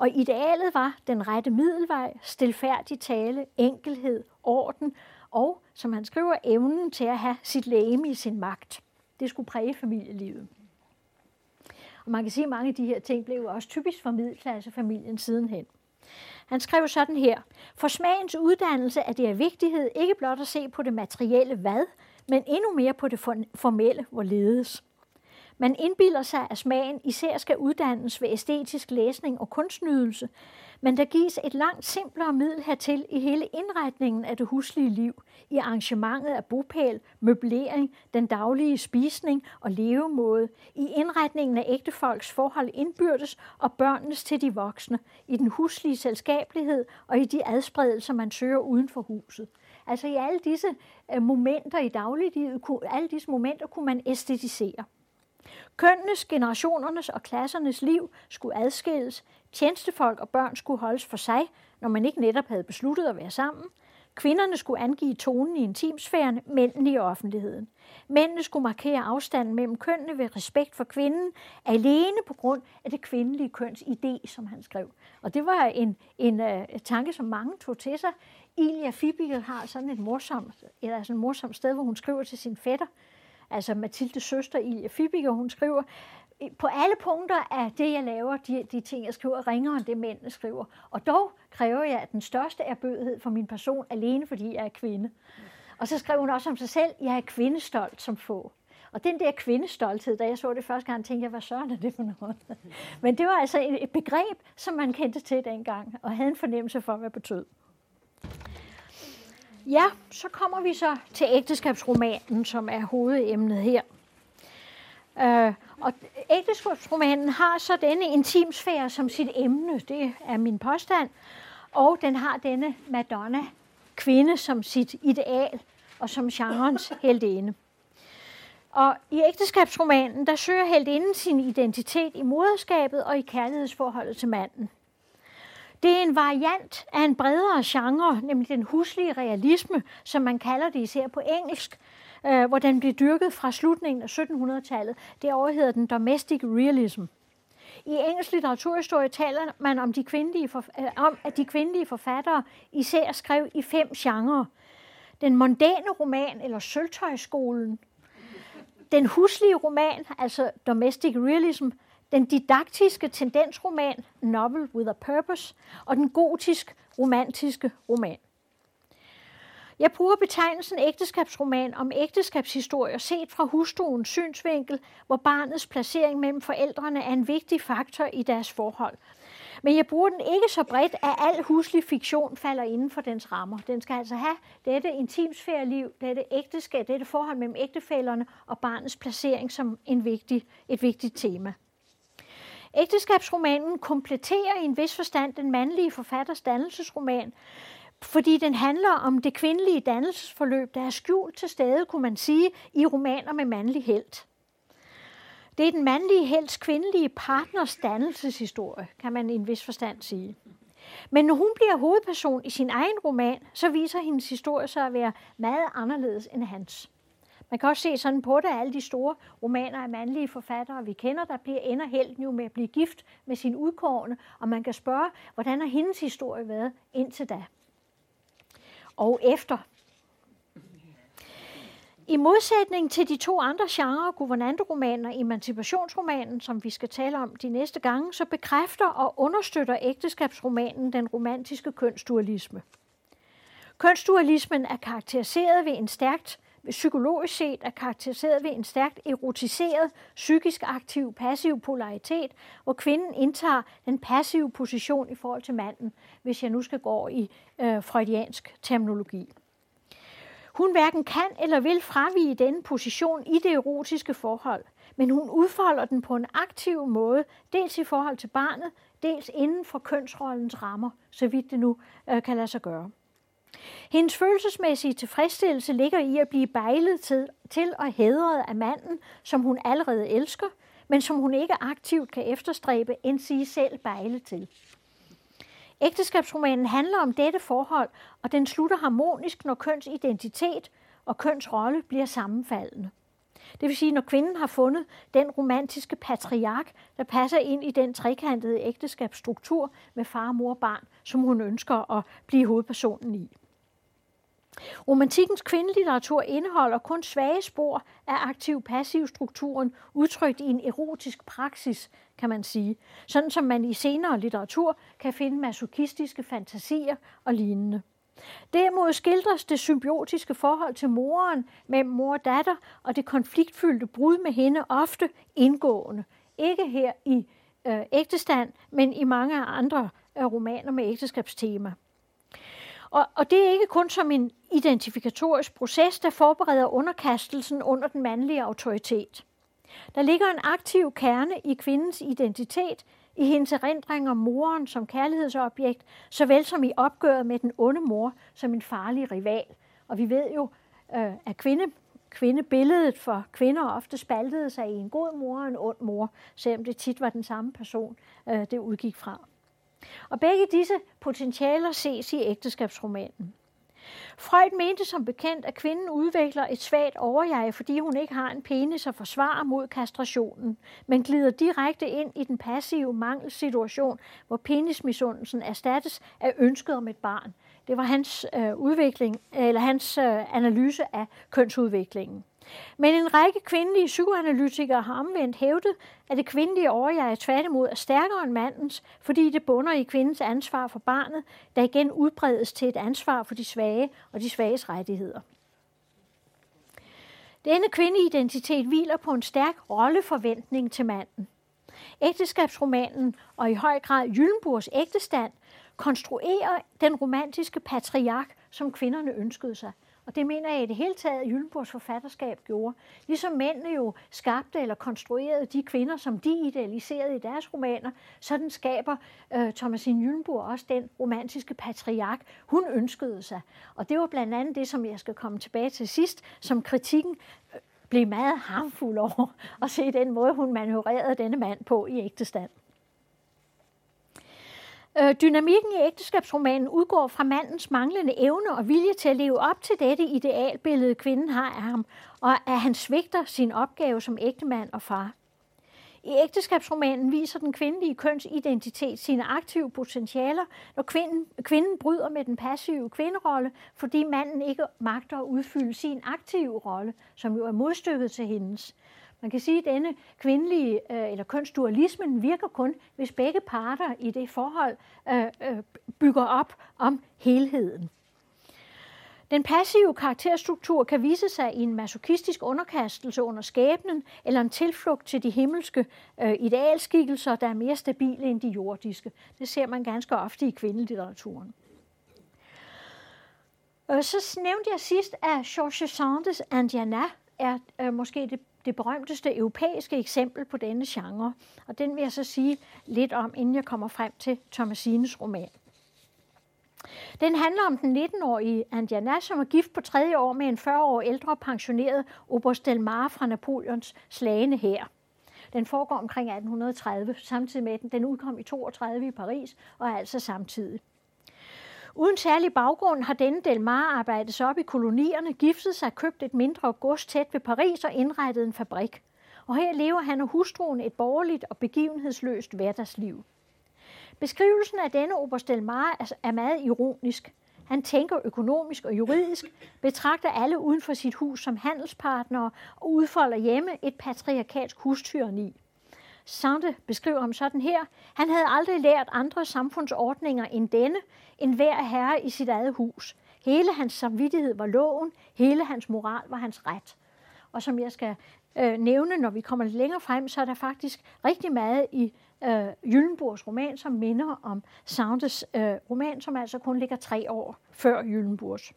og idealet var den rette middelvej, stilfærdig tale, enkelhed, orden og, som han skriver, evnen til at have sit læge i sin magt. Det skulle præge familielivet. Og man kan sige, at mange af de her ting blev også typisk for middelklassefamilien sidenhen. Han skrev sådan her. For smagens uddannelse er det af vigtighed ikke blot at se på det materielle hvad, men endnu mere på det formelle, hvorledes. Man indbilder sig, at smagen især skal uddannes ved æstetisk læsning og kunstnydelse, men der gives et langt simplere middel hertil i hele indretningen af det huslige liv, i arrangementet af bopæl, møblering, den daglige spisning og levemåde, i indretningen af ægtefolks forhold indbyrdes og børnenes til de voksne, i den huslige selskabelighed og i de adspredelser, man søger uden for huset. Altså i alle disse øh, momenter i dagliglivet, alle disse momenter kunne man æstetisere. Kønnenes, generationernes og klassernes liv skulle adskilles. Tjenestefolk og børn skulle holdes for sig, når man ikke netop havde besluttet at være sammen. Kvinderne skulle angive tonen i intimsfæren, mændene i offentligheden. Mændene skulle markere afstanden mellem kønnene ved respekt for kvinden, alene på grund af det kvindelige køns idé, som han skrev. Og det var en, en uh, tanke, som mange tog til sig. Ilja Fibigel har sådan et morsomt, eller sådan et morsomt sted, hvor hun skriver til sin fætter, altså Mathildes søster i Fibiger, hun skriver, på alle punkter er det, jeg laver, de, de ting, jeg skriver, ringere end det, mændene skriver. Og dog kræver jeg den største erbødighed for min person, alene fordi jeg er kvinde. Og så skrev hun også om sig selv, jeg er kvindestolt som få. Og den der kvindestolthed, da jeg så det første gang, tænkte jeg, hvad søren er det for noget? Men det var altså et begreb, som man kendte til dengang, og havde en fornemmelse for, hvad det betød. Ja, så kommer vi så til ægteskabsromanen, som er hovedemnet her. Øh, og ægteskabsromanen har så denne intimsfære som sit emne, det er min påstand, og den har denne Madonna kvinde som sit ideal og som genrens heldinde. Og i ægteskabsromanen, der søger heldinden sin identitet i moderskabet og i kærlighedsforholdet til manden. Det er en variant af en bredere genre, nemlig den huslige realisme, som man kalder det især på engelsk, øh, hvor den blev dyrket fra slutningen af 1700-tallet. Det hedder den domestic realism. I engelsk litteraturhistorie taler man om, de kvindelige for, øh, om, at de kvindelige forfattere især skrev i fem genrer. Den mondæne roman, eller Sølvtøjskolen. Den huslige roman, altså domestic realism, den didaktiske tendensroman Novel with a Purpose og den gotisk romantiske roman. Jeg bruger betegnelsen ægteskabsroman om ægteskabshistorier set fra hustruens synsvinkel, hvor barnets placering mellem forældrene er en vigtig faktor i deres forhold. Men jeg bruger den ikke så bredt, at al huslig fiktion falder inden for dens rammer. Den skal altså have dette intimsfæreliv, dette ægteskab, dette forhold mellem ægtefælderne og barnets placering som en vigtig, et vigtigt tema. Ægteskabsromanen kompletterer i en vis forstand den mandlige forfatters dannelsesroman, fordi den handler om det kvindelige dannelsesforløb, der er skjult til stede, kunne man sige, i romaner med mandlig held. Det er den mandlige helts kvindelige partners dannelseshistorie, kan man i en vis forstand sige. Men når hun bliver hovedperson i sin egen roman, så viser hendes historie sig at være meget anderledes end hans. Man kan også se sådan på det, at alle de store romaner af mandlige forfattere, vi kender, der bliver ender helten jo med at blive gift med sin udkårende, og man kan spørge, hvordan har hendes historie været indtil da? Og efter. I modsætning til de to andre genrer, guvernanteromanen og emancipationsromanen, som vi skal tale om de næste gange, så bekræfter og understøtter ægteskabsromanen den romantiske kønsdualisme. Kønsdualismen er karakteriseret ved en stærkt psykologisk set er karakteriseret ved en stærkt erotiseret, psykisk aktiv, passiv polaritet, hvor kvinden indtager den passive position i forhold til manden, hvis jeg nu skal gå i øh, freudiansk terminologi. Hun hverken kan eller vil fravige denne position i det erotiske forhold, men hun udfolder den på en aktiv måde, dels i forhold til barnet, dels inden for kønsrollens rammer, så vidt det nu øh, kan lade sig gøre. Hendes følelsesmæssige tilfredsstillelse ligger i at blive bejlet til, til og hædret af manden, som hun allerede elsker, men som hun ikke aktivt kan efterstræbe, end sige selv bejle til. Ægteskabsromanen handler om dette forhold, og den slutter harmonisk, når kønsidentitet og kønsrolle bliver sammenfaldende. Det vil sige, når kvinden har fundet den romantiske patriark, der passer ind i den trekantede ægteskabsstruktur med far, mor og barn, som hun ønsker at blive hovedpersonen i. Romantikkens kvindelitteratur indeholder kun svage spor af aktiv-passiv strukturen, udtrykt i en erotisk praksis, kan man sige. Sådan som man i senere litteratur kan finde masochistiske fantasier og lignende. Derimod skildres det symbiotiske forhold til moren mellem mor og datter, og det konfliktfyldte brud med hende ofte indgående. Ikke her i øh, ægtestand, men i mange andre øh, romaner med ægteskabstema. Og, og det er ikke kun som en identifikatorisk proces, der forbereder underkastelsen under den mandlige autoritet. Der ligger en aktiv kerne i kvindens identitet, i hendes erindring om moren som kærlighedsobjekt, såvel som i opgøret med den onde mor som en farlig rival. Og vi ved jo, øh, at kvinde, kvindebilledet for kvinder ofte spaltede sig i en god mor og en ond mor, selvom det tit var den samme person, øh, det udgik fra. Og begge disse potentialer ses i ægteskabsromanen. Freud mente som bekendt, at kvinden udvikler et svagt overjeg, fordi hun ikke har en penis at forsvare mod kastrationen, men glider direkte ind i den passive mangelsituation, hvor penismisundelsen erstattes af ønsket om et barn. Det var hans øh, udvikling eller hans øh, analyse af kønsudviklingen. Men en række kvindelige psykoanalytikere har omvendt hævdet, at det kvindelige overjeg tværtimod er stærkere end mandens, fordi det bunder i kvindens ansvar for barnet, der igen udbredes til et ansvar for de svage og de svages rettigheder. Denne kvindeidentitet hviler på en stærk rolleforventning til manden. Ægteskabsromanen og i høj grad Jyllenburgs ægtestand konstruerer den romantiske patriark, som kvinderne ønskede sig – og det mener jeg i det hele taget, at Jyllenborgs forfatterskab gjorde. Ligesom mændene jo skabte eller konstruerede de kvinder, som de idealiserede i deres romaner, sådan skaber øh, Thomasine Jyllenborg også den romantiske patriark, hun ønskede sig. Og det var blandt andet det, som jeg skal komme tilbage til sidst, som kritikken øh, blev meget harmfuld over at se den måde, hun manøvrerede denne mand på i ægtestand. Øh, dynamikken i ægteskabsromanen udgår fra mandens manglende evne og vilje til at leve op til dette idealbillede, kvinden har af ham, og at han svigter sin opgave som ægtemand og far. I ægteskabsromanen viser den kvindelige kønsidentitet sine aktive potentialer, når kvinden, kvinden bryder med den passive kvinderolle, fordi manden ikke magter at udfylde sin aktive rolle, som jo er modstykket til hendes. Man kan sige, at denne kvindelige øh, eller kønsdualismen virker kun, hvis begge parter i det forhold øh, øh, bygger op om helheden. Den passive karakterstruktur kan vise sig i en masochistisk underkastelse under skæbnen eller en tilflugt til de himmelske øh, idealskikkelser, der er mere stabile end de jordiske. Det ser man ganske ofte i kvindelitteraturen. Øh, så nævnte jeg sidst, at Georges Sandes Indiana er øh, måske det det berømteste europæiske eksempel på denne genre, og den vil jeg så sige lidt om, inden jeg kommer frem til Thomasines roman. Den handler om den 19-årige Andiana, som er gift på tredje år med en 40 år ældre pensioneret Oberst Delmar fra Napoleons slagende her. Den foregår omkring 1830, samtidig med den. Den udkom i 32 i Paris, og er altså samtidig. Uden særlig baggrund har denne Delmar arbejdet sig op i kolonierne, giftet sig, købt et mindre gods tæt ved Paris og indrettet en fabrik. Og her lever han og hustruen et borgerligt og begivenhedsløst hverdagsliv. Beskrivelsen af denne Oberst Delmar er meget ironisk. Han tænker økonomisk og juridisk, betragter alle uden for sit hus som handelspartnere og udfolder hjemme et patriarkalsk hustyreni. Sande beskriver ham sådan her. Han havde aldrig lært andre samfundsordninger end denne, en hver herre i sit eget hus. Hele hans samvittighed var loven, hele hans moral var hans ret. Og som jeg skal øh, nævne, når vi kommer lidt længere frem, så er der faktisk rigtig meget i øh, Jyllenborgs roman, som minder om Sandes øh, roman, som altså kun ligger tre år før Jyllenborgs.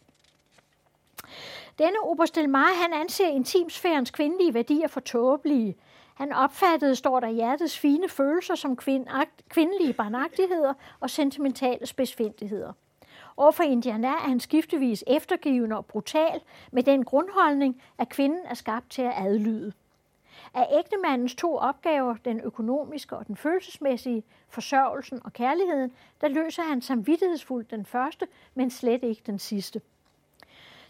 Denne Oberstelmar, han anser intimsfærens kvindelige værdier for tåbelige. Han opfattede, står der, hjertets fine følelser som kvindelige barnagtigheder og sentimentale spidsfindigheder. Overfor Indiana er han skiftevis eftergivende og brutal med den grundholdning, at kvinden er skabt til at adlyde. Af ægtemandens to opgaver, den økonomiske og den følelsesmæssige, forsørgelsen og kærligheden, der løser han samvittighedsfuldt den første, men slet ikke den sidste.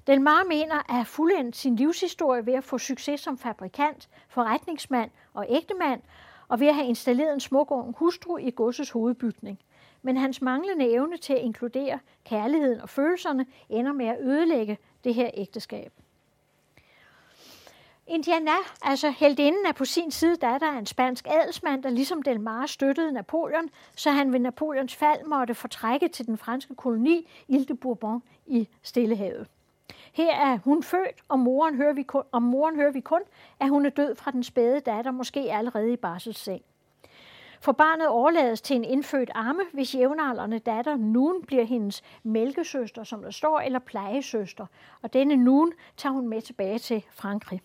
Delmar mener at have fuldendt sin livshistorie ved at få succes som fabrikant, forretningsmand og ægtemand, og ved at have installeret en smuk ung hustru i godsets hovedbygning. Men hans manglende evne til at inkludere kærligheden og følelserne ender med at ødelægge det her ægteskab. Indiana, altså heldinden, er på sin side datter af en spansk adelsmand, der ligesom Delmar støttede Napoleon, så han ved Napoleons fald måtte fortrække til den franske koloni Ile de Bourbon i Stillehavet. Her er hun født, og moren hører vi kun, om moren hører vi kun, at hun er død fra den spæde datter, måske allerede i barselsseng. For barnet overlades til en indfødt arme, hvis jævnaldrende datter nun bliver hendes mælkesøster, som der står, eller plejesøster. Og denne nun tager hun med tilbage til Frankrig.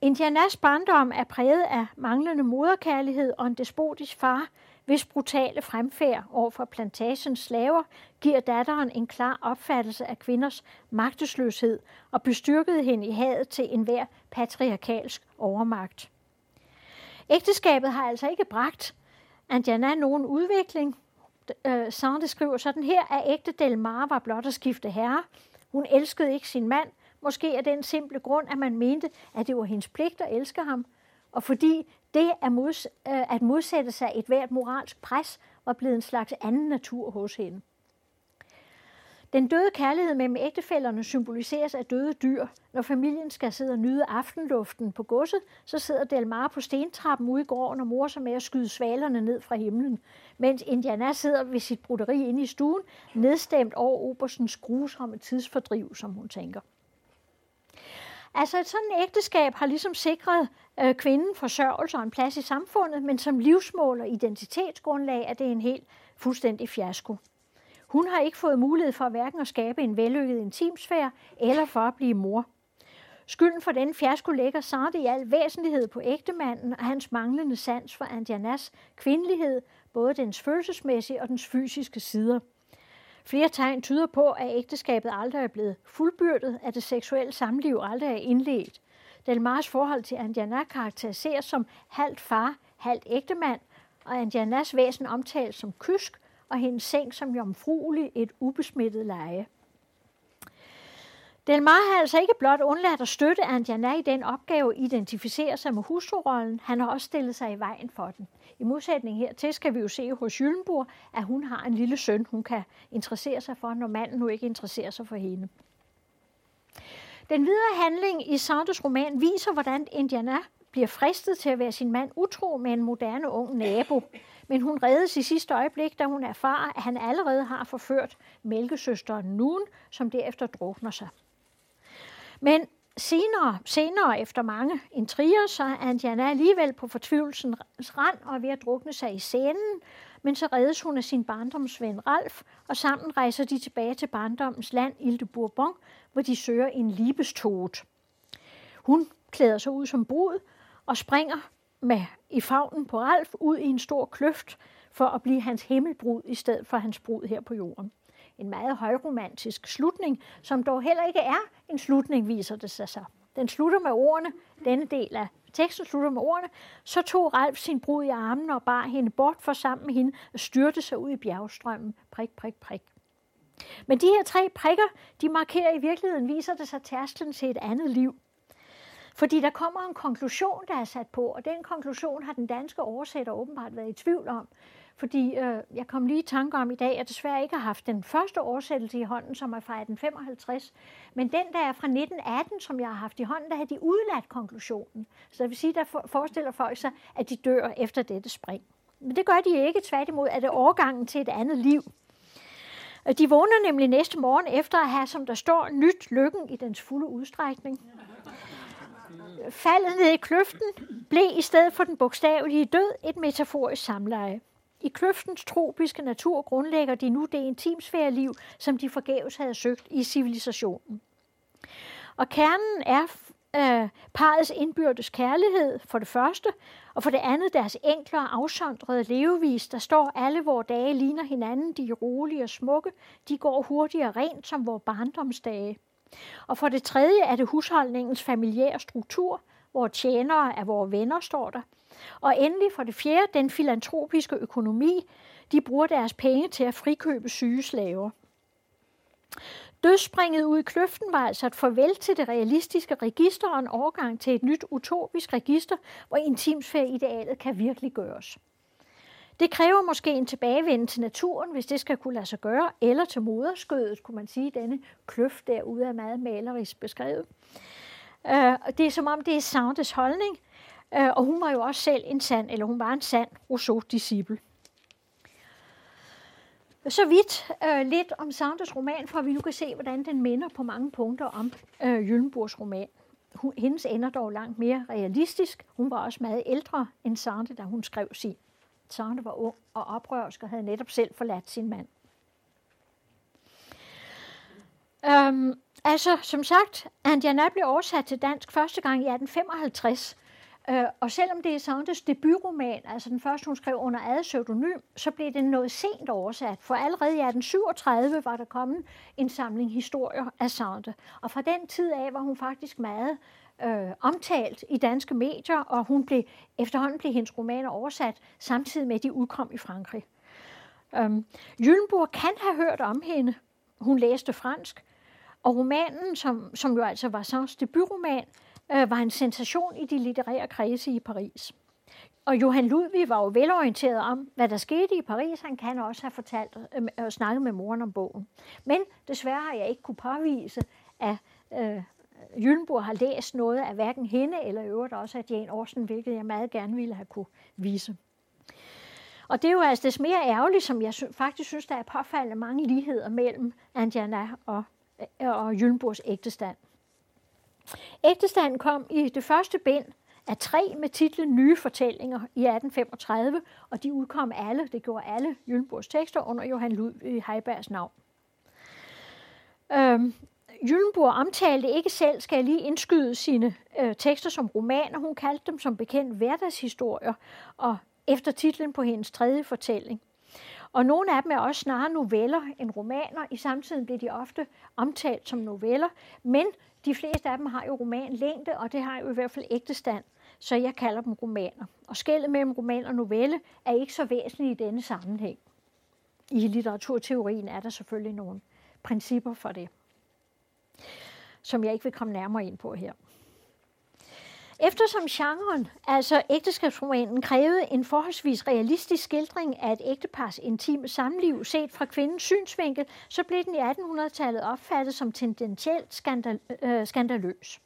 Indianas barndom er præget af manglende moderkærlighed og en despotisk far, hvis brutale fremfærd over for plantagens slaver giver datteren en klar opfattelse af kvinders magtesløshed og bestyrkede hende i hadet til enhver patriarkalsk overmagt. Ægteskabet har altså ikke bragt Andiana nogen udvikling. Øh, Sande skriver sådan her, at ægte Delmar var blot at skifte herre. Hun elskede ikke sin mand, måske af den simple grund, at man mente, at det var hendes pligt at elske ham, og fordi det at, mods, øh, at modsætte sig et hvert moralsk pres var blevet en slags anden natur hos hende. Den døde kærlighed mellem ægtefælderne symboliseres af døde dyr. Når familien skal sidde og nyde aftenluften på godset, så sidder Delmar på stentrappen ude i gården og morer sig med at skyde svalerne ned fra himlen, mens Indiana sidder ved sit broderi inde i stuen, nedstemt over Obersens grusomme tidsfordriv, som hun tænker. Altså et sådan ægteskab har ligesom sikret øh, kvinden forsørgelse og en plads i samfundet, men som livsmål og identitetsgrundlag er det en helt fuldstændig fiasko. Hun har ikke fået mulighed for hverken at skabe en vellykket intimsfære eller for at blive mor. Skylden for den fiasko lægger Sartre i al væsentlighed på ægtemanden og hans manglende sans for Andianas kvindelighed, både dens følelsesmæssige og dens fysiske sider. Flere tegn tyder på, at ægteskabet aldrig er blevet fuldbyrdet, at det seksuelle samliv aldrig er indledt. Delmars forhold til Andiana karakteriseres som halvt far, halvt ægtemand, og Andianas væsen omtales som kysk, og hendes seng som jomfruelig et ubesmittet leje. Delmar har altså ikke blot undladt at støtte Andiana i den opgave at identificere sig med hustrurollen, han har også stillet sig i vejen for den. I modsætning hertil skal vi jo se hos Jyllenburg, at hun har en lille søn, hun kan interessere sig for, når manden nu ikke interesserer sig for hende. Den videre handling i Sardes roman viser, hvordan Indiana bliver fristet til at være sin mand utro med en moderne ung nabo. Men hun reddes i sidste øjeblik, da hun erfarer, at han allerede har forført mælkesøsteren Nun, som derefter drukner sig. Men senere, senere efter mange intriger, så er Andiana alligevel på fortvivlelsens rand og er ved at drukne sig i scenen, men så reddes hun af sin barndomsven Ralf, og sammen rejser de tilbage til barndommens land, Ile de Bourbon, hvor de søger en libestot. Hun klæder sig ud som brud og springer med i favnen på Ralf ud i en stor kløft for at blive hans himmelbrud i stedet for hans brud her på jorden. En meget højromantisk slutning, som dog heller ikke er en slutning, viser det sig så. Den slutter med ordene, denne del af teksten slutter med ordene, så tog Ralf sin brud i armen og bar hende bort for sammen med hende og styrte sig ud i bjergstrømmen. Prik, prik, prik. Men de her tre prikker, de markerer i virkeligheden, viser det sig tærsklen til et andet liv. Fordi der kommer en konklusion, der er sat på, og den konklusion har den danske oversætter åbenbart været i tvivl om. Fordi øh, jeg kom lige i tanke om i dag, at jeg desværre ikke har haft den første oversættelse i hånden, som er fra 1855. Men den, der er fra 1918, som jeg har haft i hånden, der har de udladt konklusionen. Så det vil sige, der forestiller folk sig, at de dør efter dette spring. Men det gør de ikke. Tværtimod er det overgangen til et andet liv. Øh, de vågner nemlig næste morgen efter at have, som der står, nyt lykken i dens fulde udstrækning. Faldet ned i kløften blev i stedet for den bogstavelige død et metaforisk samleje. I kløftens tropiske natur grundlægger de nu det intimsfæreliv, som de forgæves havde søgt i civilisationen. Og kernen er øh, parets indbyrdes kærlighed, for det første, og for det andet deres enkle og afsondrede levevis, der står alle vores dage ligner hinanden, de er rolige og smukke, de går hurtigt og rent som vores barndomsdage. Og for det tredje er det husholdningens familiære struktur, hvor tjenere er vores venner, står der. Og endelig for det fjerde, den filantropiske økonomi. De bruger deres penge til at frikøbe syge slaver. Dødsspringet ud i kløften var altså et farvel til det realistiske register og en overgang til et nyt utopisk register, hvor intimsfære-idealet kan virkelig gøres. Det kræver måske en tilbagevenden til naturen, hvis det skal kunne lade sig gøre, eller til moderskødet, kunne man sige, denne kløft derude er meget malerisk beskrevet. Øh, det er som om, det er Sandes holdning, uh, og hun var jo også selv en sand, eller hun var en sand Rousseau-disciple. Så vidt øh, lidt om Saunders roman, for at vi nu kan se, hvordan den minder på mange punkter om øh, Jyllenburgs roman. Hun, hendes ender dog langt mere realistisk. Hun var også meget ældre end Sande, da hun skrev sin. Sande var ung og oprørsk og havde netop selv forladt sin mand. Um, altså, som sagt, Andiana blev oversat til dansk første gang i 1855. Øh, og selvom det er Saunders debutroman, altså den første, hun skrev under eget pseudonym, så blev den noget sent oversat. For allerede i 1837 var der kommet en samling historier af Saunders. Og fra den tid af var hun faktisk meget øh, omtalt i danske medier, og hun blev, efterhånden blev hendes romaner oversat, samtidig med at de udkom i Frankrig. Øhm, Jyllenburg kan have hørt om hende. Hun læste fransk, og romanen, som, som jo altså var Sands debutroman, øh, var en sensation i de litterære kredse i Paris. Og Johan Ludvig var jo velorienteret om, hvad der skete i Paris. Han kan også have fortalt øh, og snakket med moren om bogen. Men desværre har jeg ikke kunne påvise, at øh, Jyllenborg har læst noget af hverken hende eller øvrigt også af Jane Austen, hvilket jeg meget gerne ville have kunne vise. Og det er jo altså det mere ærgerligt, som jeg faktisk synes, der er påfaldende mange ligheder mellem Andiana og, øh, og Jyllenburgs ægtestand. Ægtestanden kom i det første bind af tre med titlen Nye fortællinger i 1835, og de udkom alle, det gjorde alle Jyllenborgs tekster under Johan Ludvig Heibergs navn. Øhm, Jyllenborg omtalte ikke selv, skal jeg lige indskyde sine øh, tekster som romaner. Hun kaldte dem som bekendt hverdagshistorier, og efter titlen på hendes tredje fortælling. Og nogle af dem er også snarere noveller end romaner. I samtiden blev de ofte omtalt som noveller, men de fleste af dem har jo romanlængde, og det har jo i hvert fald ægtestand, så jeg kalder dem romaner. Og skældet mellem roman og novelle er ikke så væsentligt i denne sammenhæng. I litteraturteorien er der selvfølgelig nogle principper for det som jeg ikke vil komme nærmere ind på her. Eftersom genren, altså ægteskabsromanen, krævede en forholdsvis realistisk skildring af et ægtepars intime samliv set fra kvindens synsvinkel, så blev den i 1800-tallet opfattet som tendentielt skandal, øh, skandaløs.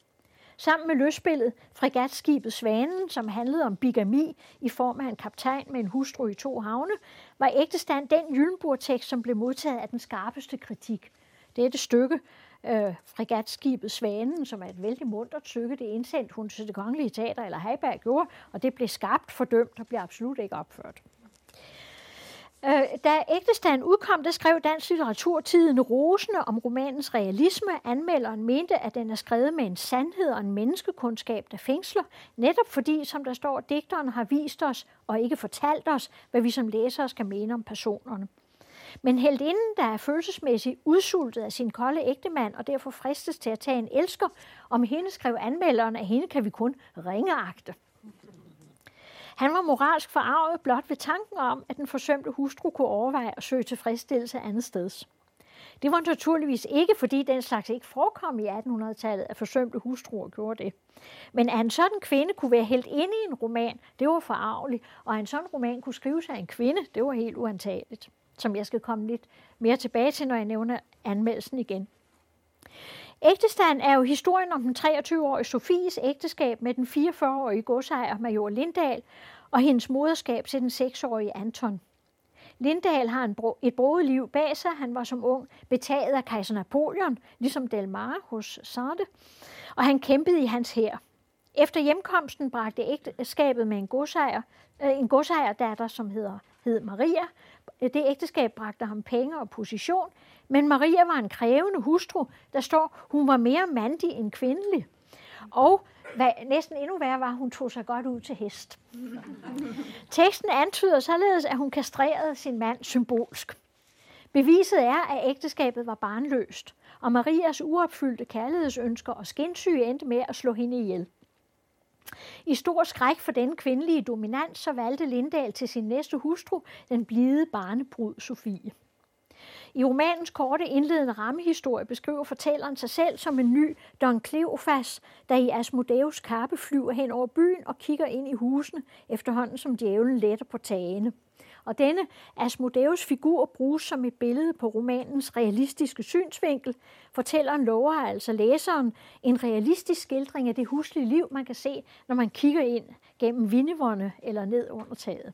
Sammen med løsspillet Fregatskibet Svanen, som handlede om bigami i form af en kaptajn med en hustru i to havne, var ægtestand den Jyllenburg-tekst, som blev modtaget af den skarpeste kritik. Dette stykke øh, fregatskibet Svanen, som er et vældig muntert stykke. Det indsendte hun til det kongelige teater, eller Heiberg gjorde, og det blev skarpt fordømt og blev absolut ikke opført. Øh, da ægtestand udkom, der skrev Dansk Litteraturtiden rosende om romanens realisme. Anmelderen mente, at den er skrevet med en sandhed og en menneskekundskab, der fængsler, netop fordi, som der står, digteren har vist os og ikke fortalt os, hvad vi som læsere skal mene om personerne. Men heldinden, der er følelsesmæssigt udsultet af sin kolde ægtemand, og derfor fristes til at tage en elsker, om hende skrev anmelderen, at hende kan vi kun ringeagte. Han var moralsk forarvet blot ved tanken om, at den forsømte hustru kunne overveje at søge tilfredsstillelse andet steds. Det var naturligvis ikke, fordi den slags ikke forekom i 1800-tallet, at forsømte hustruer gjorde det. Men at en sådan kvinde kunne være helt inde i en roman, det var forarveligt. Og at en sådan roman kunne skrives af en kvinde, det var helt uantageligt. Som jeg skal komme lidt mere tilbage til, når jeg nævner anmeldelsen igen. Ægtestand er jo historien om den 23-årige Sofies ægteskab med den 44-årige godsejer Major Lindahl og hendes moderskab til den 6-årige Anton. Lindahl har en bro, et broet liv bag sig. Han var som ung betaget af kejser Napoleon, ligesom Delmar hos Sarte, og han kæmpede i hans hær. Efter hjemkomsten bragte ægteskabet med en godsejer, øh, en godsejerdatter, som hedder, hed Maria. Det ægteskab bragte ham penge og position, men Maria var en krævende hustru, der står, hun var mere mandig end kvindelig. Og hvad næsten endnu værre var, hun tog sig godt ud til hest. Teksten antyder således, at hun kastrerede sin mand symbolsk. Beviset er, at ægteskabet var barnløst, og Marias uopfyldte kærlighedsønsker og skinsyge endte med at slå hende ihjel. I stor skræk for den kvindelige dominans, så valgte Lindahl til sin næste hustru, den blide barnebrud Sofie. I romanens korte indledende rammehistorie beskriver fortælleren sig selv som en ny Don Cleofas, der i Asmodeus kappe flyver hen over byen og kigger ind i husene, efterhånden som djævlen letter på tagene. Og denne Asmodeus figur bruges som et billede på romanens realistiske synsvinkel. Fortælleren lover altså læseren en realistisk skildring af det huslige liv, man kan se, når man kigger ind gennem vindevånde eller ned under taget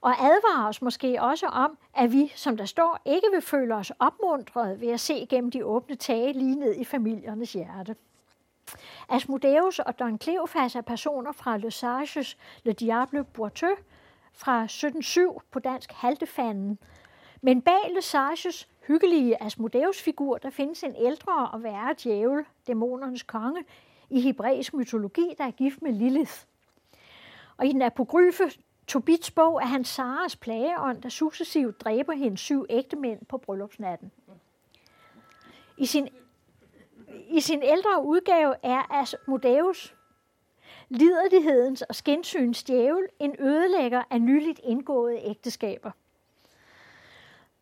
og advarer os måske også om, at vi, som der står, ikke vil føle os opmuntret ved at se gennem de åbne tage lige ned i familiernes hjerte. Asmodeus og Don Cleofas er personer fra Le Sages Le Diable Boiteux fra 1707 på dansk Haltefanden. Men bag Lesages hyggelige Asmodeus-figur, der findes en ældre og værre djævel, dæmonernes konge, i hebræisk mytologi, der er gift med Lilith. Og i den apokryfe Tobits bog er han Saras plageånd, der successivt dræber hendes syv ægte mænd på bryllupsnatten. I sin, I sin ældre udgave er Asmodeus liderlighedens og skinsyns djævel en ødelægger af nyligt indgåede ægteskaber.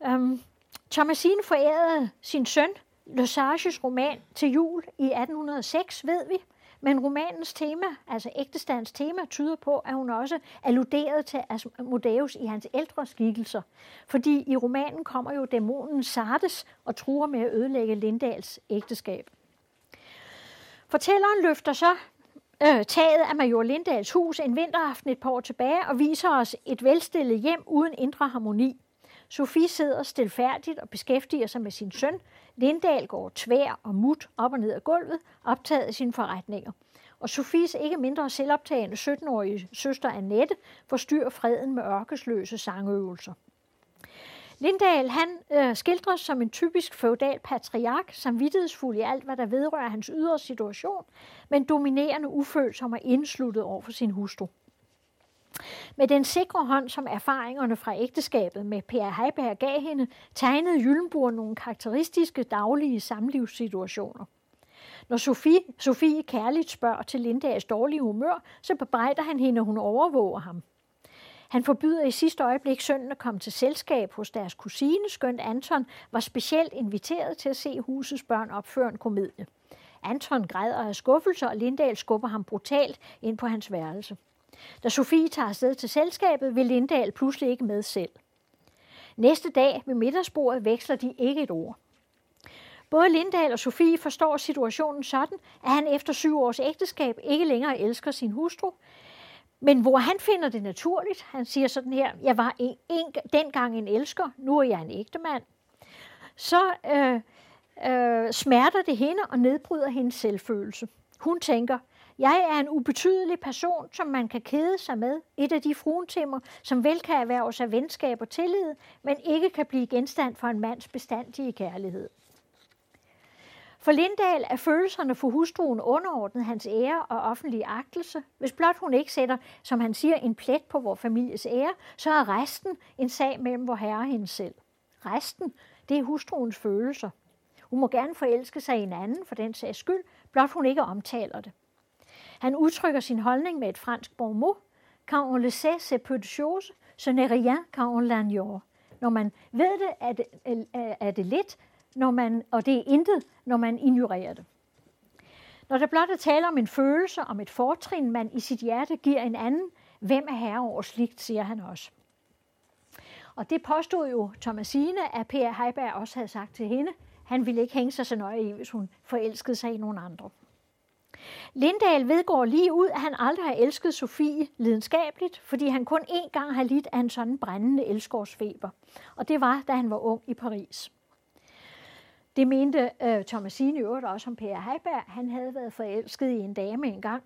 Um, Thomasine forærede sin søn Losages roman til jul i 1806, ved vi, men romanens tema, altså ægtestands tema, tyder på, at hun også alluderede til Asmodeus i hans ældre skikkelser. Fordi i romanen kommer jo dæmonen Sardes og truer med at ødelægge Lindals ægteskab. Fortælleren løfter så øh, taget af Major Lindals hus en vinteraften et par år tilbage og viser os et velstillet hjem uden indre harmoni. Sofie sidder stilfærdigt og beskæftiger sig med sin søn. Lindal går tvær og mut op og ned ad gulvet, optaget af sine forretninger. Og Sofies ikke mindre selvoptagende 17-årige søster Annette forstyrrer freden med ørkesløse sangøvelser. Lindahl han øh, skildres som en typisk feudal patriark, som i alt, hvad der vedrører hans ydre situation, men dominerende ufølsom og indsluttet over for sin hustru. Med den sikre hånd, som erfaringerne fra ægteskabet med Per Heiberg gav hende, tegnede Jyllenburg nogle karakteristiske daglige samlivssituationer. Når Sofie, Sofie kærligt spørger til Lindags dårlige humør, så bebrejder han hende, hun overvåger ham. Han forbyder i sidste øjeblik sønnen at komme til selskab hos deres kusine, skønt Anton var specielt inviteret til at se husets børn opføre en komedie. Anton græder af skuffelse, og Lindahl skubber ham brutalt ind på hans værelse. Da Sofie tager afsted til selskabet, vil Lindahl pludselig ikke med selv. Næste dag ved middagsbordet veksler de ikke et ord. Både Lindahl og Sofie forstår situationen sådan, at han efter syv års ægteskab ikke længere elsker sin hustru, men hvor han finder det naturligt, han siger sådan her, jeg var en, en, dengang en elsker, nu er jeg en ægtemand, så øh, øh, smerter det hende og nedbryder hendes selvfølelse. Hun tænker, jeg er en ubetydelig person, som man kan kede sig med. Et af de fruentimmer, som vel kan erhverve sig venskab og tillid, men ikke kan blive genstand for en mands bestandige kærlighed. For Lindahl er følelserne for hustruen underordnet hans ære og offentlige agtelse. Hvis blot hun ikke sætter, som han siger, en plet på vores families ære, så er resten en sag mellem vor herre og hende selv. Resten, det er hustruens følelser. Hun må gerne forelske sig i en anden for den sags skyld, blot hun ikke omtaler det. Han udtrykker sin holdning med et fransk bonmot. Quand on le sait, c'est peu de choses. Ce n'est rien quand on l'ignore. Når man ved det, er det, øh, øh, er det lidt, når man, og det er intet, når man ignorerer det. Når der blot er tale om en følelse, om et fortrin, man i sit hjerte giver en anden, hvem er herre over slikt, siger han også. Og det påstod jo Thomasine, at Per Heiberg også havde sagt til hende. Han ville ikke hænge sig så nøje i, hvis hun forelskede sig i nogen andre. Lindahl vedgår lige ud, at han aldrig har elsket Sofie lidenskabeligt, fordi han kun én gang har lidt af en sådan brændende elskårsfeber. Og det var, da han var ung i Paris. Det mente øh, Thomasine i øvrigt også om Per Heiberg. Han havde været forelsket i en dame engang,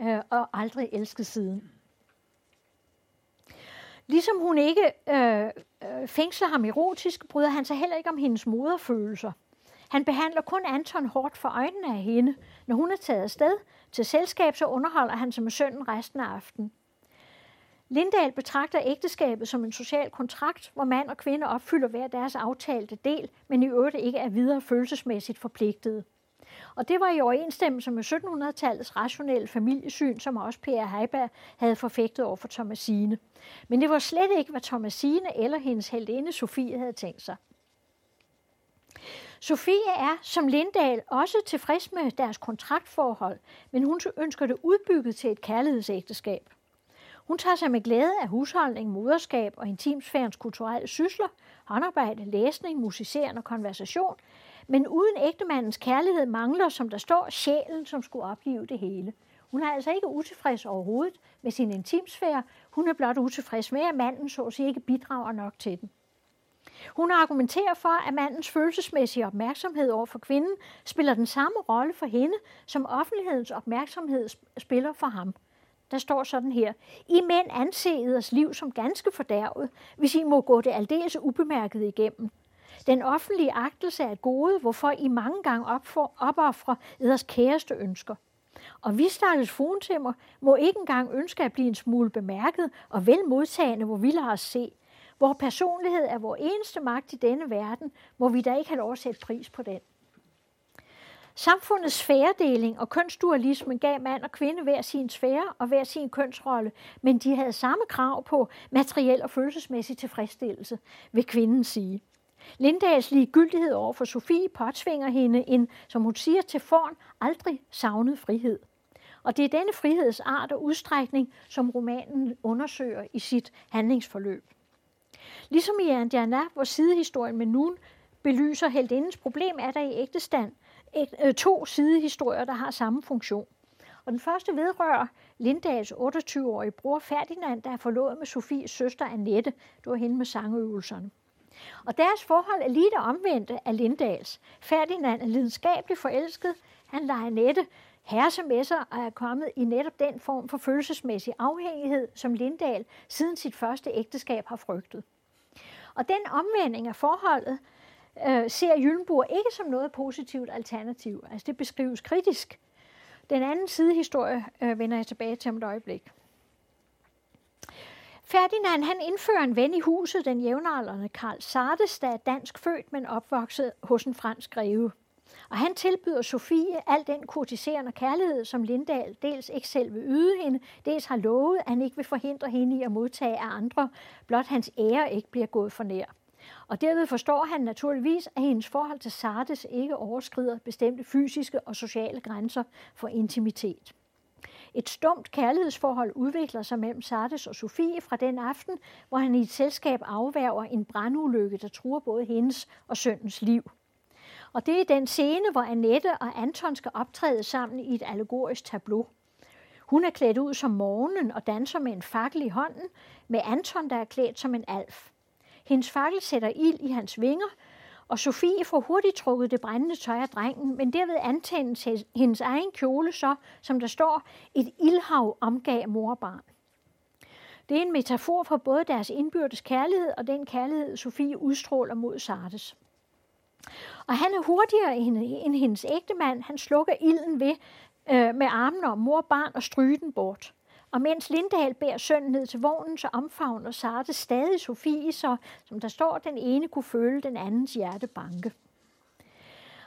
øh, og aldrig elsket siden. Ligesom hun ikke øh, øh, fængsler ham erotisk, bryder han sig heller ikke om hendes moderfølelser. Han behandler kun Anton hårdt for øjnene af hende. Når hun er taget afsted til selskab, så underholder han sig med sønnen resten af aftenen. Lindahl betragter ægteskabet som en social kontrakt, hvor mand og kvinde opfylder hver deres aftalte del, men i øvrigt ikke er videre følelsesmæssigt forpligtede. Og det var i overensstemmelse med 1700-tallets rationelle familiesyn, som også Per Heiberg havde forfægtet over for Thomasine. Men det var slet ikke, hvad Thomasine eller hendes heldinde Sofie havde tænkt sig. Sofie er, som Lindahl, også tilfreds med deres kontraktforhold, men hun ønsker det udbygget til et kærlighedsægteskab. Hun tager sig med glæde af husholdning, moderskab og intimsfærens kulturelle sysler, håndarbejde, læsning, musicering og konversation, men uden ægtemandens kærlighed mangler, som der står, sjælen, som skulle opgive det hele. Hun er altså ikke utilfreds overhovedet med sin intimsfære. Hun er blot utilfreds med, at manden så sig ikke bidrager nok til den. Hun argumenterer for, at mandens følelsesmæssige opmærksomhed over for kvinden spiller den samme rolle for hende, som offentlighedens opmærksomhed spiller for ham. Der står sådan her. I mænd anser eders liv som ganske fordærvet, hvis I må gå det aldeles ubemærket igennem. Den offentlige agtelse er et gode, hvorfor I mange gange opoffrer eders kæreste ønsker. Og vi stakkels fruentimmer må ikke engang ønske at blive en smule bemærket og vel modtagende, hvor vi lader os se. Hvor personlighed er vores eneste magt i denne verden, må vi da ikke have lov at sætte pris på den. Samfundets sfæredeling og kønsdualismen gav mand og kvinde hver sin sfære og hver sin kønsrolle, men de havde samme krav på materiel og følelsesmæssig tilfredsstillelse, vil kvinden sige. Lindals ligegyldighed over for Sofie påtvinger hende en, som hun siger til forn, aldrig savnet frihed. Og det er denne frihedsart og udstrækning, som romanen undersøger i sit handlingsforløb. Ligesom i Andiana, hvor sidehistorien med Nun belyser heldindens problem, er der i ægtestand øh, to sidehistorier, der har samme funktion. Og den første vedrører Lindals 28-årige bror Ferdinand, der er forlovet med Sofies søster Annette. Det var hende med sangøvelserne. Og deres forhold er lige det omvendte af Lindals. Ferdinand er lidenskabeligt forelsket. Han lader Annette herse med sig og er kommet i netop den form for følelsesmæssig afhængighed, som Lindahl siden sit første ægteskab har frygtet. Og den omvending af forholdet øh, ser Jyllenburg ikke som noget positivt alternativ. Altså det beskrives kritisk. Den anden sidehistorie øh, vender jeg tilbage til om et øjeblik. Ferdinand han indfører en ven i huset, den jævnaldrende Karl Sardes, der er dansk født, men opvokset hos en fransk greve. Og han tilbyder Sofie al den kurtiserende kærlighed, som Lindahl dels ikke selv vil yde hende, dels har lovet, at han ikke vil forhindre hende i at modtage af andre, blot hans ære ikke bliver gået for nær. Og derved forstår han naturligvis, at hendes forhold til Sardes ikke overskrider bestemte fysiske og sociale grænser for intimitet. Et stumt kærlighedsforhold udvikler sig mellem Sardes og Sofie fra den aften, hvor han i et selskab afværger en brandulykke, der truer både hendes og søndens liv. Og det er den scene, hvor Annette og Anton skal optræde sammen i et allegorisk tableau. Hun er klædt ud som morgenen og danser med en fakkel i hånden, med Anton, der er klædt som en alf. Hendes fakkel sætter ild i hans vinger, og Sofie får hurtigt trukket det brændende tøj af drengen, men derved antændes hendes egen kjole så, som der står, et ildhav omgav mor og barn. Det er en metafor for både deres indbyrdes kærlighed og den kærlighed, Sofie udstråler mod Sardes. Og han er hurtigere end hendes ægtemand. Han slukker ilden ved øh, med armen om mor og barn og stryger den bort. Og mens Lindahl bærer sønnen ned til vognen, så omfavner Sarte stadig Sofie, så som der står, den ene kunne føle den andens hjerte banke.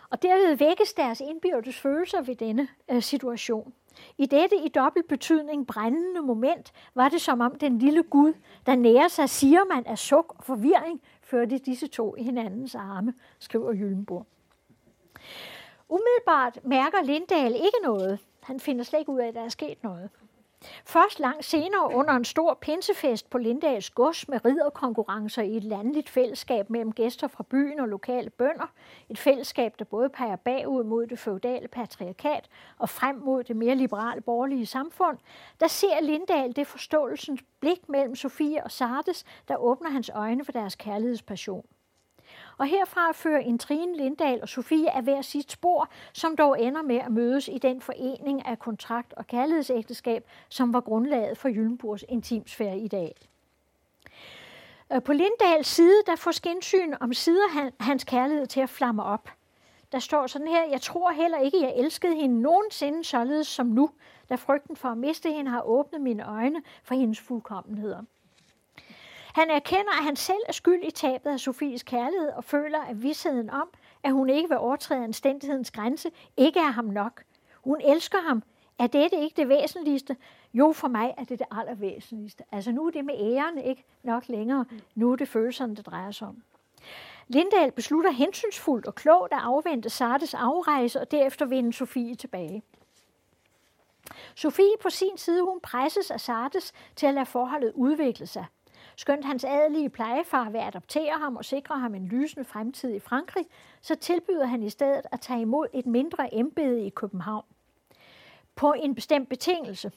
Og derved vækkes deres indbyrdes følelser ved denne øh, situation. I dette i dobbelt betydning brændende moment var det som om den lille Gud, der nærer sig, siger man af suk og forvirring, førte disse to i hinandens arme, skriver Jyllenborg. Umiddelbart mærker Lindahl ikke noget. Han finder slet ikke ud af, at der er sket noget. Først langt senere under en stor pinsefest på Lindals gods med ridderkonkurrencer i et landligt fællesskab mellem gæster fra byen og lokale bønder. Et fællesskab, der både peger bagud mod det feudale patriarkat og frem mod det mere liberale borgerlige samfund. Der ser Lindal det forståelsens blik mellem Sofie og Sardes, der åbner hans øjne for deres kærlighedspassion. Og herfra fører Intrine Lindahl og Sofie af hver sit spor, som dog ender med at mødes i den forening af kontrakt og kærlighedsægteskab, som var grundlaget for Jyllenburgs intimsfære i dag. Øh, på Lindahls side, der får skinsyn om sider hans kærlighed til at flamme op. Der står sådan her, jeg tror heller ikke, jeg elskede hende nogensinde således som nu, da frygten for at miste hende har åbnet mine øjne for hendes fuldkommenheder. Han erkender, at han selv er skyld i tabet af Sofies kærlighed og føler, at vidsheden om, at hun ikke vil overtræde anstændighedens grænse, ikke er ham nok. Hun elsker ham. Er dette ikke det væsentligste? Jo, for mig er det det allervæsentligste. Altså nu er det med æren ikke nok længere. Nu er det følelserne, det drejer sig om. Lindahl beslutter hensynsfuldt og klogt at afvente Sartes afrejse og derefter vinde Sofie tilbage. Sofie på sin side, hun presses af Sartes til at lade forholdet udvikle sig. Skønt hans adelige plejefar vil adoptere ham og sikre ham en lysende fremtid i Frankrig, så tilbyder han i stedet at tage imod et mindre embede i København. På en bestemt betingelse.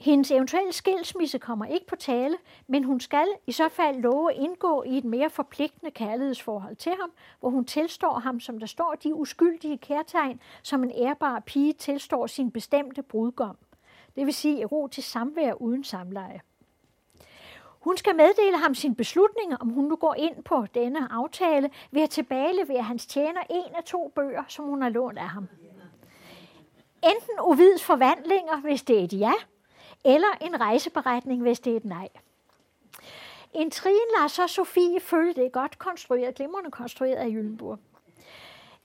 Hendes eventuelle skilsmisse kommer ikke på tale, men hun skal i så fald love at indgå i et mere forpligtende kærlighedsforhold til ham, hvor hun tilstår ham, som der står, de uskyldige kærtegn, som en ærbar pige tilstår sin bestemte brudgom. Det vil sige erotisk samvær uden samleje. Hun skal meddele ham sin beslutning, om hun nu går ind på denne aftale, ved at tilbagelevere hans tjener en af to bøger, som hun har lånt af ham. Enten uvids forvandlinger, hvis det er et ja, eller en rejseberetning, hvis det er et nej. Intrigen lader så Sofie følge det godt konstrueret, glimrende konstrueret af Jyllenburg.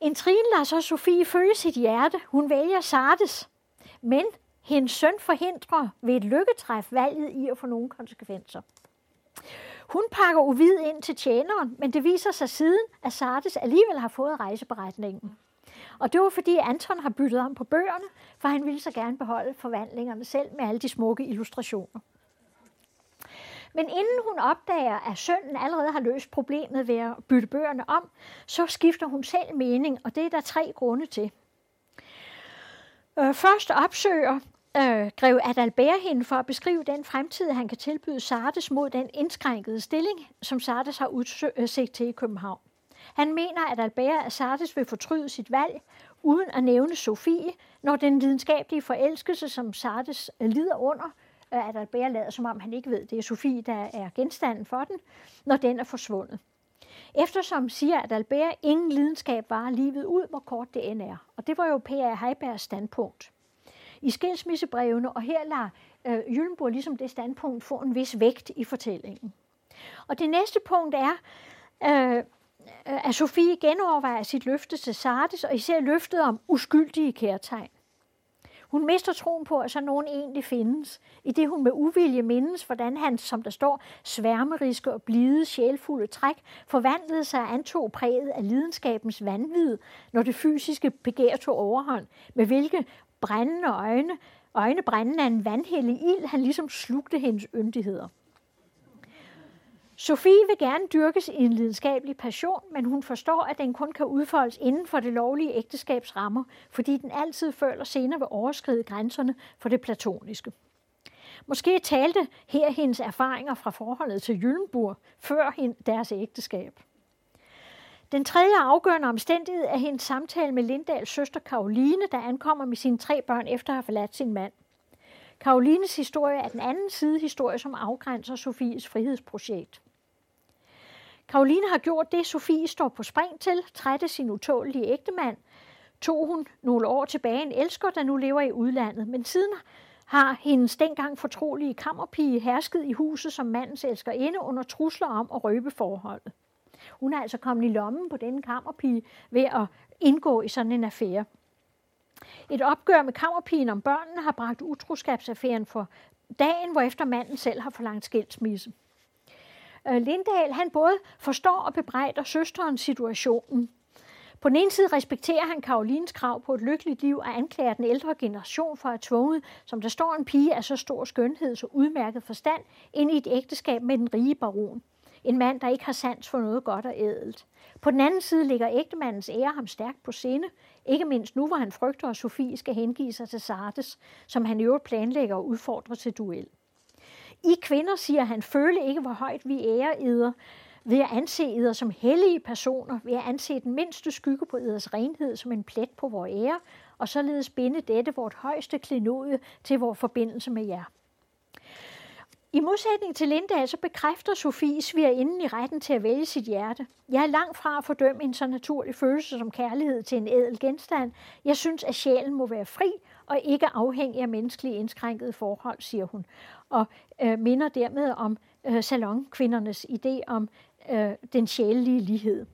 Intrigen lader så Sofie følge sit hjerte. Hun vælger Sardes, men hendes søn forhindrer ved et lykketræf valget i at få nogle konsekvenser. Hun pakker Ovid ind til tjeneren, men det viser sig siden, at Sardes alligevel har fået rejseberetningen. Og det var fordi Anton har byttet om på bøgerne, for han ville så gerne beholde forvandlingerne selv med alle de smukke illustrationer. Men inden hun opdager, at sønnen allerede har løst problemet ved at bytte bøgerne om, så skifter hun selv mening, og det er der tre grunde til. Øh, først opsøger øh, grev Adalbert hende for at beskrive den fremtid, han kan tilbyde Sardes mod den indskrænkede stilling, som Sardes har udsigt øh, til i København. Han mener, at Albert af Sardes vil fortryde sit valg, uden at nævne Sofie, når den lidenskabelige forelskelse, som Sardes øh, lider under, øh, at Albert lader som om han ikke ved, det er Sofie, der er genstanden for den, når den er forsvundet. Eftersom siger, at Albert ingen lidenskab var livet ud, hvor kort det end er. Og det var jo P.A. Heibergs standpunkt i skilsmissebrevene, og her lader øh, Jyllenborg ligesom det standpunkt få en vis vægt i fortællingen. Og det næste punkt er, øh, at Sofie genovervejer sit løfte til Sardes, og især løftet om uskyldige kærtegn. Hun mister troen på, at så nogen egentlig findes, i det hun med uvilje mindes, hvordan han, som der står, sværmeriske og blide, sjælfulde træk, forvandlede sig og antog præget af lidenskabens vanvid, når det fysiske begær tog overhånd, med hvilke brændende øjne, øjne brændende af en vandhældig ild, han ligesom slugte hendes yndigheder. Sofie vil gerne dyrkes i en lidenskabelig passion, men hun forstår, at den kun kan udfoldes inden for det lovlige ægteskabs rammer, fordi den altid føler senere vil overskride grænserne for det platoniske. Måske talte her hendes erfaringer fra forholdet til Jyllenburg før deres ægteskab. Den tredje afgørende omstændighed er hendes samtale med Lindals søster Karoline, der ankommer med sine tre børn efter at have forladt sin mand. Karolines historie er den anden side historie, som afgrænser Sofies frihedsprojekt. Karoline har gjort det, Sofie står på spring til, trætte sin utålige ægtemand, tog hun nogle år tilbage en elsker, der nu lever i udlandet, men siden har hendes dengang fortrolige kammerpige hersket i huset som mandens elskerinde under trusler om at røbe forholdet. Hun er altså kommet i lommen på denne kammerpige ved at indgå i sådan en affære. Et opgør med kammerpigen om børnene har bragt utroskabsaffæren for dagen, hvor efter manden selv har forlangt skilsmisse. Øh, Lindahl han både forstår og bebrejder søsterens situationen. På den ene side respekterer han Karolines krav på et lykkeligt liv og anklager den ældre generation for at tvunget, som der står en pige af så stor skønhed og udmærket forstand, ind i et ægteskab med den rige baron. En mand, der ikke har sans for noget godt og ædelt. På den anden side ligger ægtemandens ære ham stærkt på sinde, ikke mindst nu, hvor han frygter, at Sofie skal hengive sig til Sardes, som han i øvrigt planlægger og udfordrer til duel. I kvinder, siger han, føle ikke, hvor højt vi ærer eder, ved at anse eder som hellige personer, ved at anse den mindste skygge på eders renhed som en plet på vores ære, og således binde dette vort højeste klenode til vores forbindelse med jer. I modsætning til Linda, så bekræfter Sofie svigerinden i retten til at vælge sit hjerte. Jeg er langt fra at fordømme en så naturlig følelse som kærlighed til en ædel genstand. Jeg synes, at sjælen må være fri og ikke afhængig af menneskelige indskrænkede forhold, siger hun. Og øh, minder dermed om øh, salonkvindernes idé om øh, den sjælelige lighed.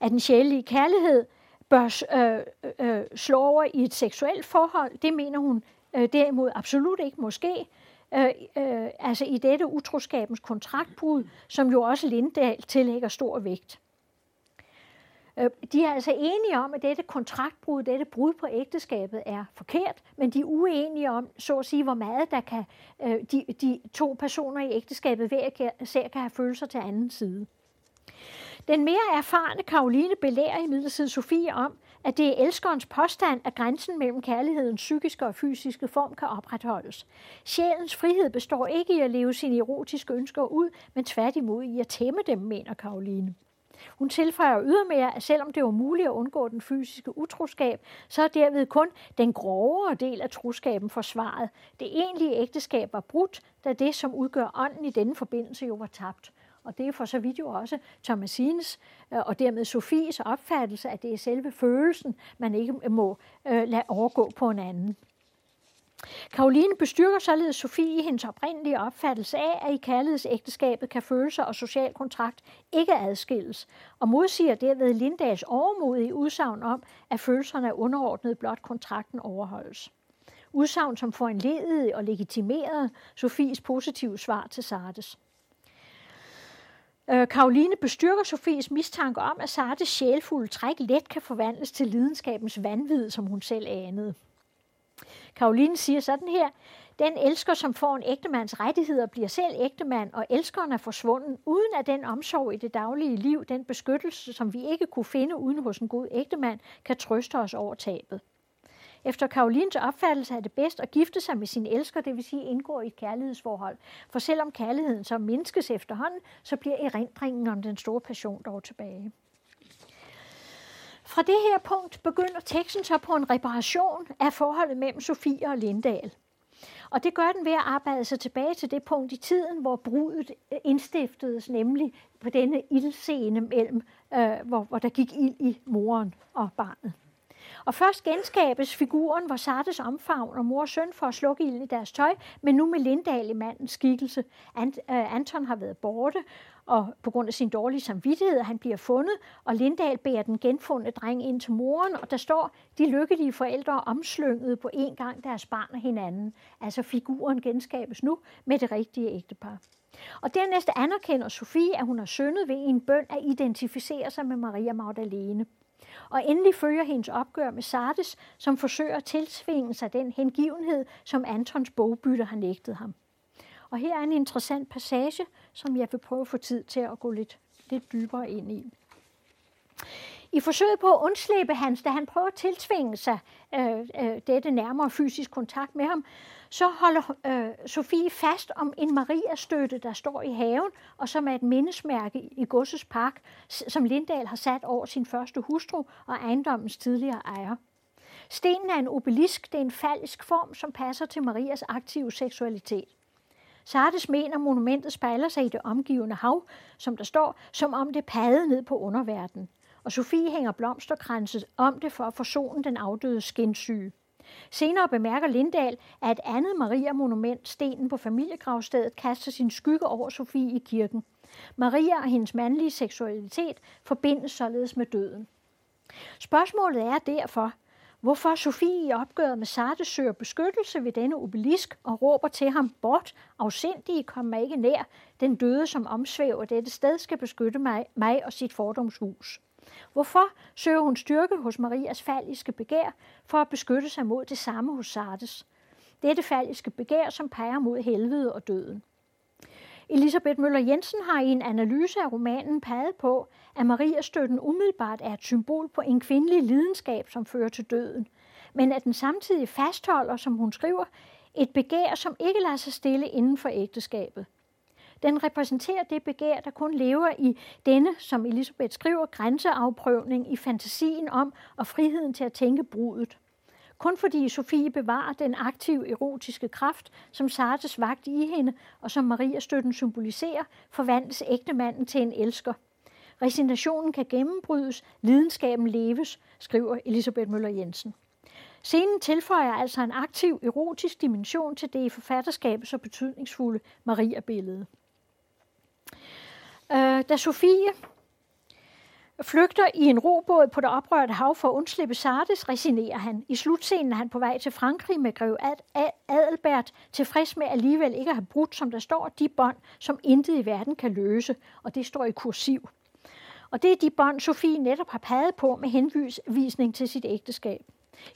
At den sjælelige kærlighed bør øh, øh, slå over i et seksuelt forhold, det mener hun øh, derimod absolut ikke måske. Øh, øh, altså i dette utroskabens kontraktbrud, som jo også Lindahl tillægger stor vægt. Øh, de er altså enige om, at dette kontraktbrud, dette brud på ægteskabet er forkert, men de er uenige om, så at sige, hvor meget der kan, øh, de, de to personer i ægteskabet hver især kan have følelser til anden side. Den mere erfarne Karoline belærer i midlertid Sofie om, at det er elskerens påstand, at grænsen mellem kærlighedens psykiske og fysiske form kan opretholdes. Sjælens frihed består ikke i at leve sine erotiske ønsker ud, men tværtimod i at tæmme dem, mener Karoline. Hun tilføjer ydermere, at selvom det var muligt at undgå den fysiske utroskab, så er derved kun den grovere del af troskaben forsvaret. Det egentlige ægteskab var brudt, da det, som udgør ånden i denne forbindelse, jo var tabt. Og det er for så vidt jo også Thomasines øh, og dermed Sofies opfattelse, at det er selve følelsen, man ikke må øh, lade overgå på en anden. Karoline bestyrker således Sofie i hendes oprindelige opfattelse af, at i kærlighedsægteskabet kan følelser og social kontrakt ikke adskilles, og modsiger derved Lindas overmodige udsagn om, at følelserne er underordnet blot kontrakten overholdes. Udsagn, som får en ledet og legitimeret Sofies positive svar til Sardes. Karoline bestyrker Sofies mistanke om, at Sartes sjælfulde træk let kan forvandles til lidenskabens vanvid, som hun selv anede. Karoline siger sådan her, den elsker, som får en ægtemands rettigheder, bliver selv ægtemand, og elskeren er forsvunden, uden at den omsorg i det daglige liv, den beskyttelse, som vi ikke kunne finde uden hos en god ægtemand, kan trøste os over tabet. Efter Karolins opfattelse er det bedst at gifte sig med sin elsker, det vil sige indgå i et kærlighedsforhold. For selvom kærligheden så mindskes efterhånden, så bliver erindringen om den store passion dog tilbage. Fra det her punkt begynder teksten så på en reparation af forholdet mellem Sofie og Lindahl. Og det gør den ved at arbejde sig tilbage til det punkt i tiden, hvor brudet indstiftedes, nemlig på denne ildscene mellem, øh, hvor, hvor der gik ild i moren og barnet. Og først genskabes figuren, hvor Sartes omfavn og mor og søn for at slukke ilden i deres tøj, men nu med Lindahl i mandens skikkelse. Ant, øh, Anton har været borte, og på grund af sin dårlige samvittighed, han bliver fundet, og Lindahl bærer den genfundne dreng ind til moren, og der står de lykkelige forældre omslynget på en gang deres barn og hinanden. Altså figuren genskabes nu med det rigtige ægtepar. Og dernæst anerkender Sofie, at hun har syndet ved en bøn at identificere sig med Maria Magdalene. Og endelig følger hendes opgør med Sardes, som forsøger at tilsvinge sig den hengivenhed, som Antons bogbytter har nægtet ham. Og her er en interessant passage, som jeg vil prøve at få tid til at gå lidt, lidt dybere ind i. I forsøget på at undslippe hans, da han prøver at tiltvinge sig øh, øh, dette nærmere fysisk kontakt med ham, så holder øh, Sofie fast om en Maria-støtte, der står i haven, og som er et mindesmærke i Gusses Park, som Lindahl har sat over sin første hustru og ejendommens tidligere ejer. Stenen er en obelisk, det er en falsk form, som passer til Marias aktive seksualitet. Sardes mener, monumentet spejler sig i det omgivende hav, som der står, som om det padede ned på underverdenen. Og Sofie hænger blomsterkranset om det for at forsone den afdøde skinsyge. Senere bemærker Lindahl, at et andet Maria-monument, stenen på familiegravstedet, kaster sin skygge over Sofie i kirken. Maria og hendes mandlige seksualitet forbindes således med døden. Spørgsmålet er derfor, hvorfor Sofie i opgøret med Sarte søger beskyttelse ved denne obelisk og råber til ham bort, afsindige, kom ikke nær, den døde, som omsvæver dette sted, skal beskytte mig, mig og sit fordomshus. Hvorfor søger hun styrke hos Marias falliske begær for at beskytte sig mod det samme hos Sardes? Dette falliske begær, som peger mod helvede og døden. Elisabeth Møller Jensen har i en analyse af romanen peget på, at Maria støtten umiddelbart er et symbol på en kvindelig lidenskab, som fører til døden, men at den samtidig fastholder, som hun skriver, et begær, som ikke lader sig stille inden for ægteskabet. Den repræsenterer det begær, der kun lever i denne, som Elisabeth skriver, grænseafprøvning i fantasien om og friheden til at tænke brudet. Kun fordi Sofie bevarer den aktive erotiske kraft, som Sartes vagt i hende, og som Maria støtten symboliserer, forvandles ægtemanden til en elsker. Resignationen kan gennembrydes, lidenskaben leves, skriver Elisabeth Møller Jensen. Scenen tilføjer altså en aktiv erotisk dimension til det i forfatterskabet så betydningsfulde Maria-billede. Øh, da Sofie flygter i en robåd på det oprørte hav for at undslippe Sardes, resignerer han. I slutscenen er han på vej til Frankrig med grev Adelbert, tilfreds med alligevel ikke at have brudt, som der står, de bånd, som intet i verden kan løse, og det står i kursiv. Og det er de bånd, Sofie netop har peget på med henvisning til sit ægteskab.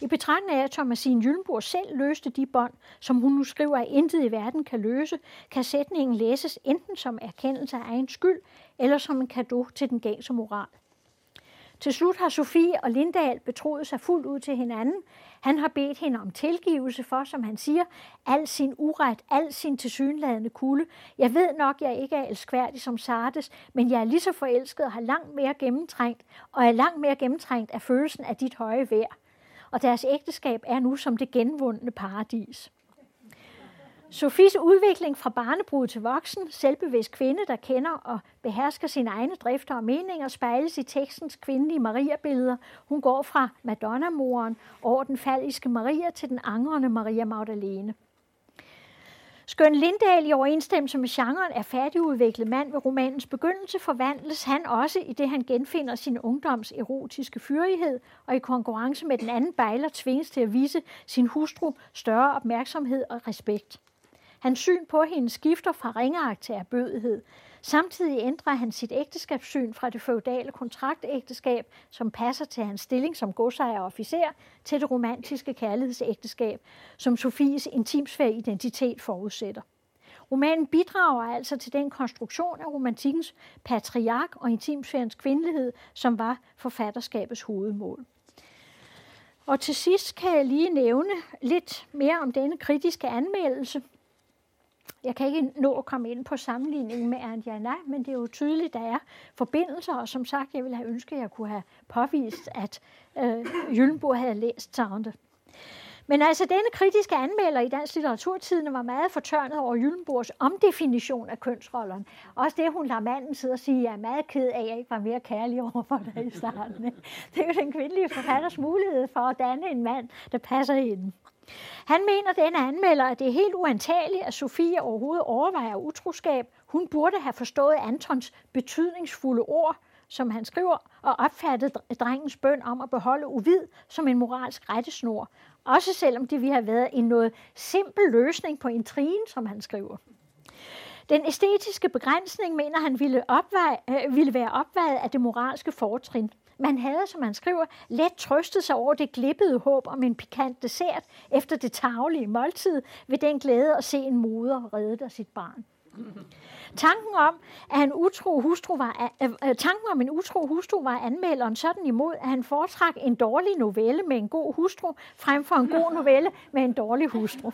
I betragtning af, at Thomasine Gyllenborg selv løste de bånd, som hun nu skriver, at intet i verden kan løse, kan sætningen læses enten som erkendelse af egen skyld, eller som en gave til den gængse moral. Til slut har Sofie og Lindahl betroet sig fuldt ud til hinanden. Han har bedt hende om tilgivelse for, som han siger, al sin uret, al sin tilsyneladende kulde. Jeg ved nok, jeg ikke er elskværdig som Sardes, men jeg er lige så forelsket og har langt mere gennemtrængt, og er langt mere gennemtrængt af følelsen af dit høje værd og deres ægteskab er nu som det genvundne paradis. Sofies udvikling fra barnebrud til voksen, selvbevidst kvinde, der kender og behersker sine egne drifter og meninger, spejles i tekstens kvindelige Maria-billeder. Hun går fra Madonna-moren over den faldiske Maria til den angrende Maria Magdalene. Skøn Lindahl i overensstemmelse med genren er færdigudviklet mand ved romanens begyndelse, forvandles han også i det, han genfinder sin ungdoms erotiske fyrighed, og i konkurrence med den anden bejler tvinges til at vise sin hustru større opmærksomhed og respekt. Hans syn på hende skifter fra ringeagt til erbødighed. Samtidig ændrer han sit ægteskabssyn fra det feudale kontraktægteskab, som passer til hans stilling som godsejer og officer, til det romantiske kærlighedsægteskab, som Sofies intimsfære identitet forudsætter. Romanen bidrager altså til den konstruktion af romantikkens patriark og intimsfærens kvindelighed, som var forfatterskabets hovedmål. Og til sidst kan jeg lige nævne lidt mere om denne kritiske anmeldelse – jeg kan ikke nå at komme ind på sammenligningen med Ernst Jana, men det er jo tydeligt, at der er forbindelser, og som sagt, jeg ville have ønsket, at jeg kunne have påvist, at øh, Jyllenborg havde læst Sounde. Men altså, denne kritiske anmelder i Dansk litteraturtiden var meget fortørnet over Jyllenborgs omdefinition af kønsrollerne. Også det, hun lader manden sidde og sige, jeg er meget ked af, at jeg ikke var mere kærlig over for dig i starten. Det er jo den kvindelige forfatters mulighed for at danne en mand, der passer hende. Han mener, denne anmelder, at det er helt uantageligt, at Sofie overhovedet overvejer utroskab. Hun burde have forstået Antons betydningsfulde ord, som han skriver, og opfattet drengens bøn om at beholde uvid som en moralsk rettesnor. Også selvom det ville have været en noget simpel løsning på intrigen, som han skriver. Den æstetiske begrænsning mener han ville, opveje, øh, ville være opvejet af det moralske fortrin. Man havde, som han skriver, let trøstet sig over det glippede håb om en pikant dessert efter det taglige måltid ved den glæde at se en moder redde af sit barn. Tanken om, at en utro hustru var, øh, tanken om en utro hustru var anmelderen sådan imod, at han foretrak en dårlig novelle med en god hustru, frem for en god novelle med en dårlig hustru.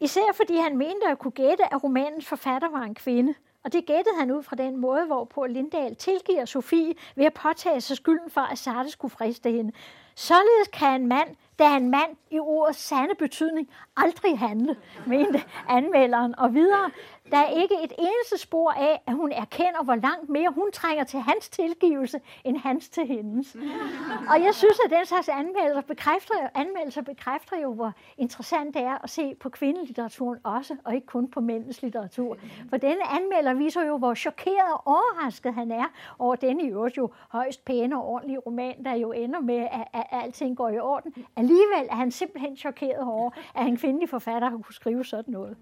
Især fordi han mente at kunne gætte, at romanens forfatter var en kvinde. Og det gættede han ud fra den måde, hvorpå Lindahl tilgiver Sofie ved at påtage sig skylden for, at Sarte skulle friste hende. Således kan en mand, da en mand i ordets sande betydning, aldrig handle, mente anmelderen. Og videre, der er ikke et eneste spor af, at hun erkender, hvor langt mere hun trænger til hans tilgivelse, end hans til hendes. Og jeg synes, at den slags anmeldelser bekræfter, anmeldelser bekræfter jo, hvor interessant det er at se på kvindelitteraturen også, og ikke kun på mændens litteratur. For denne anmelder viser jo, hvor chokeret og overrasket han er over denne i øvrigt jo højst pæne og ordentlige roman, der jo ender med, at, at alting går i orden. Alligevel er han simpelthen chokeret over, at en kvindelig forfatter har kunne skrive sådan noget.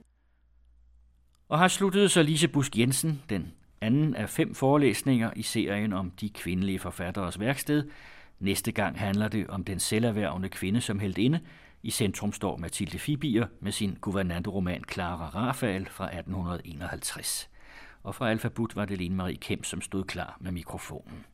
Og har sluttede så Lise Busk Jensen, den anden af fem forelæsninger i serien om de kvindelige forfatteres værksted. Næste gang handler det om den selverhvervende kvinde som inde. I centrum står Mathilde Fibier med sin guvernanteroman Clara Rafael fra 1851. Og fra Alfabut var det Lene Marie Kemp, som stod klar med mikrofonen.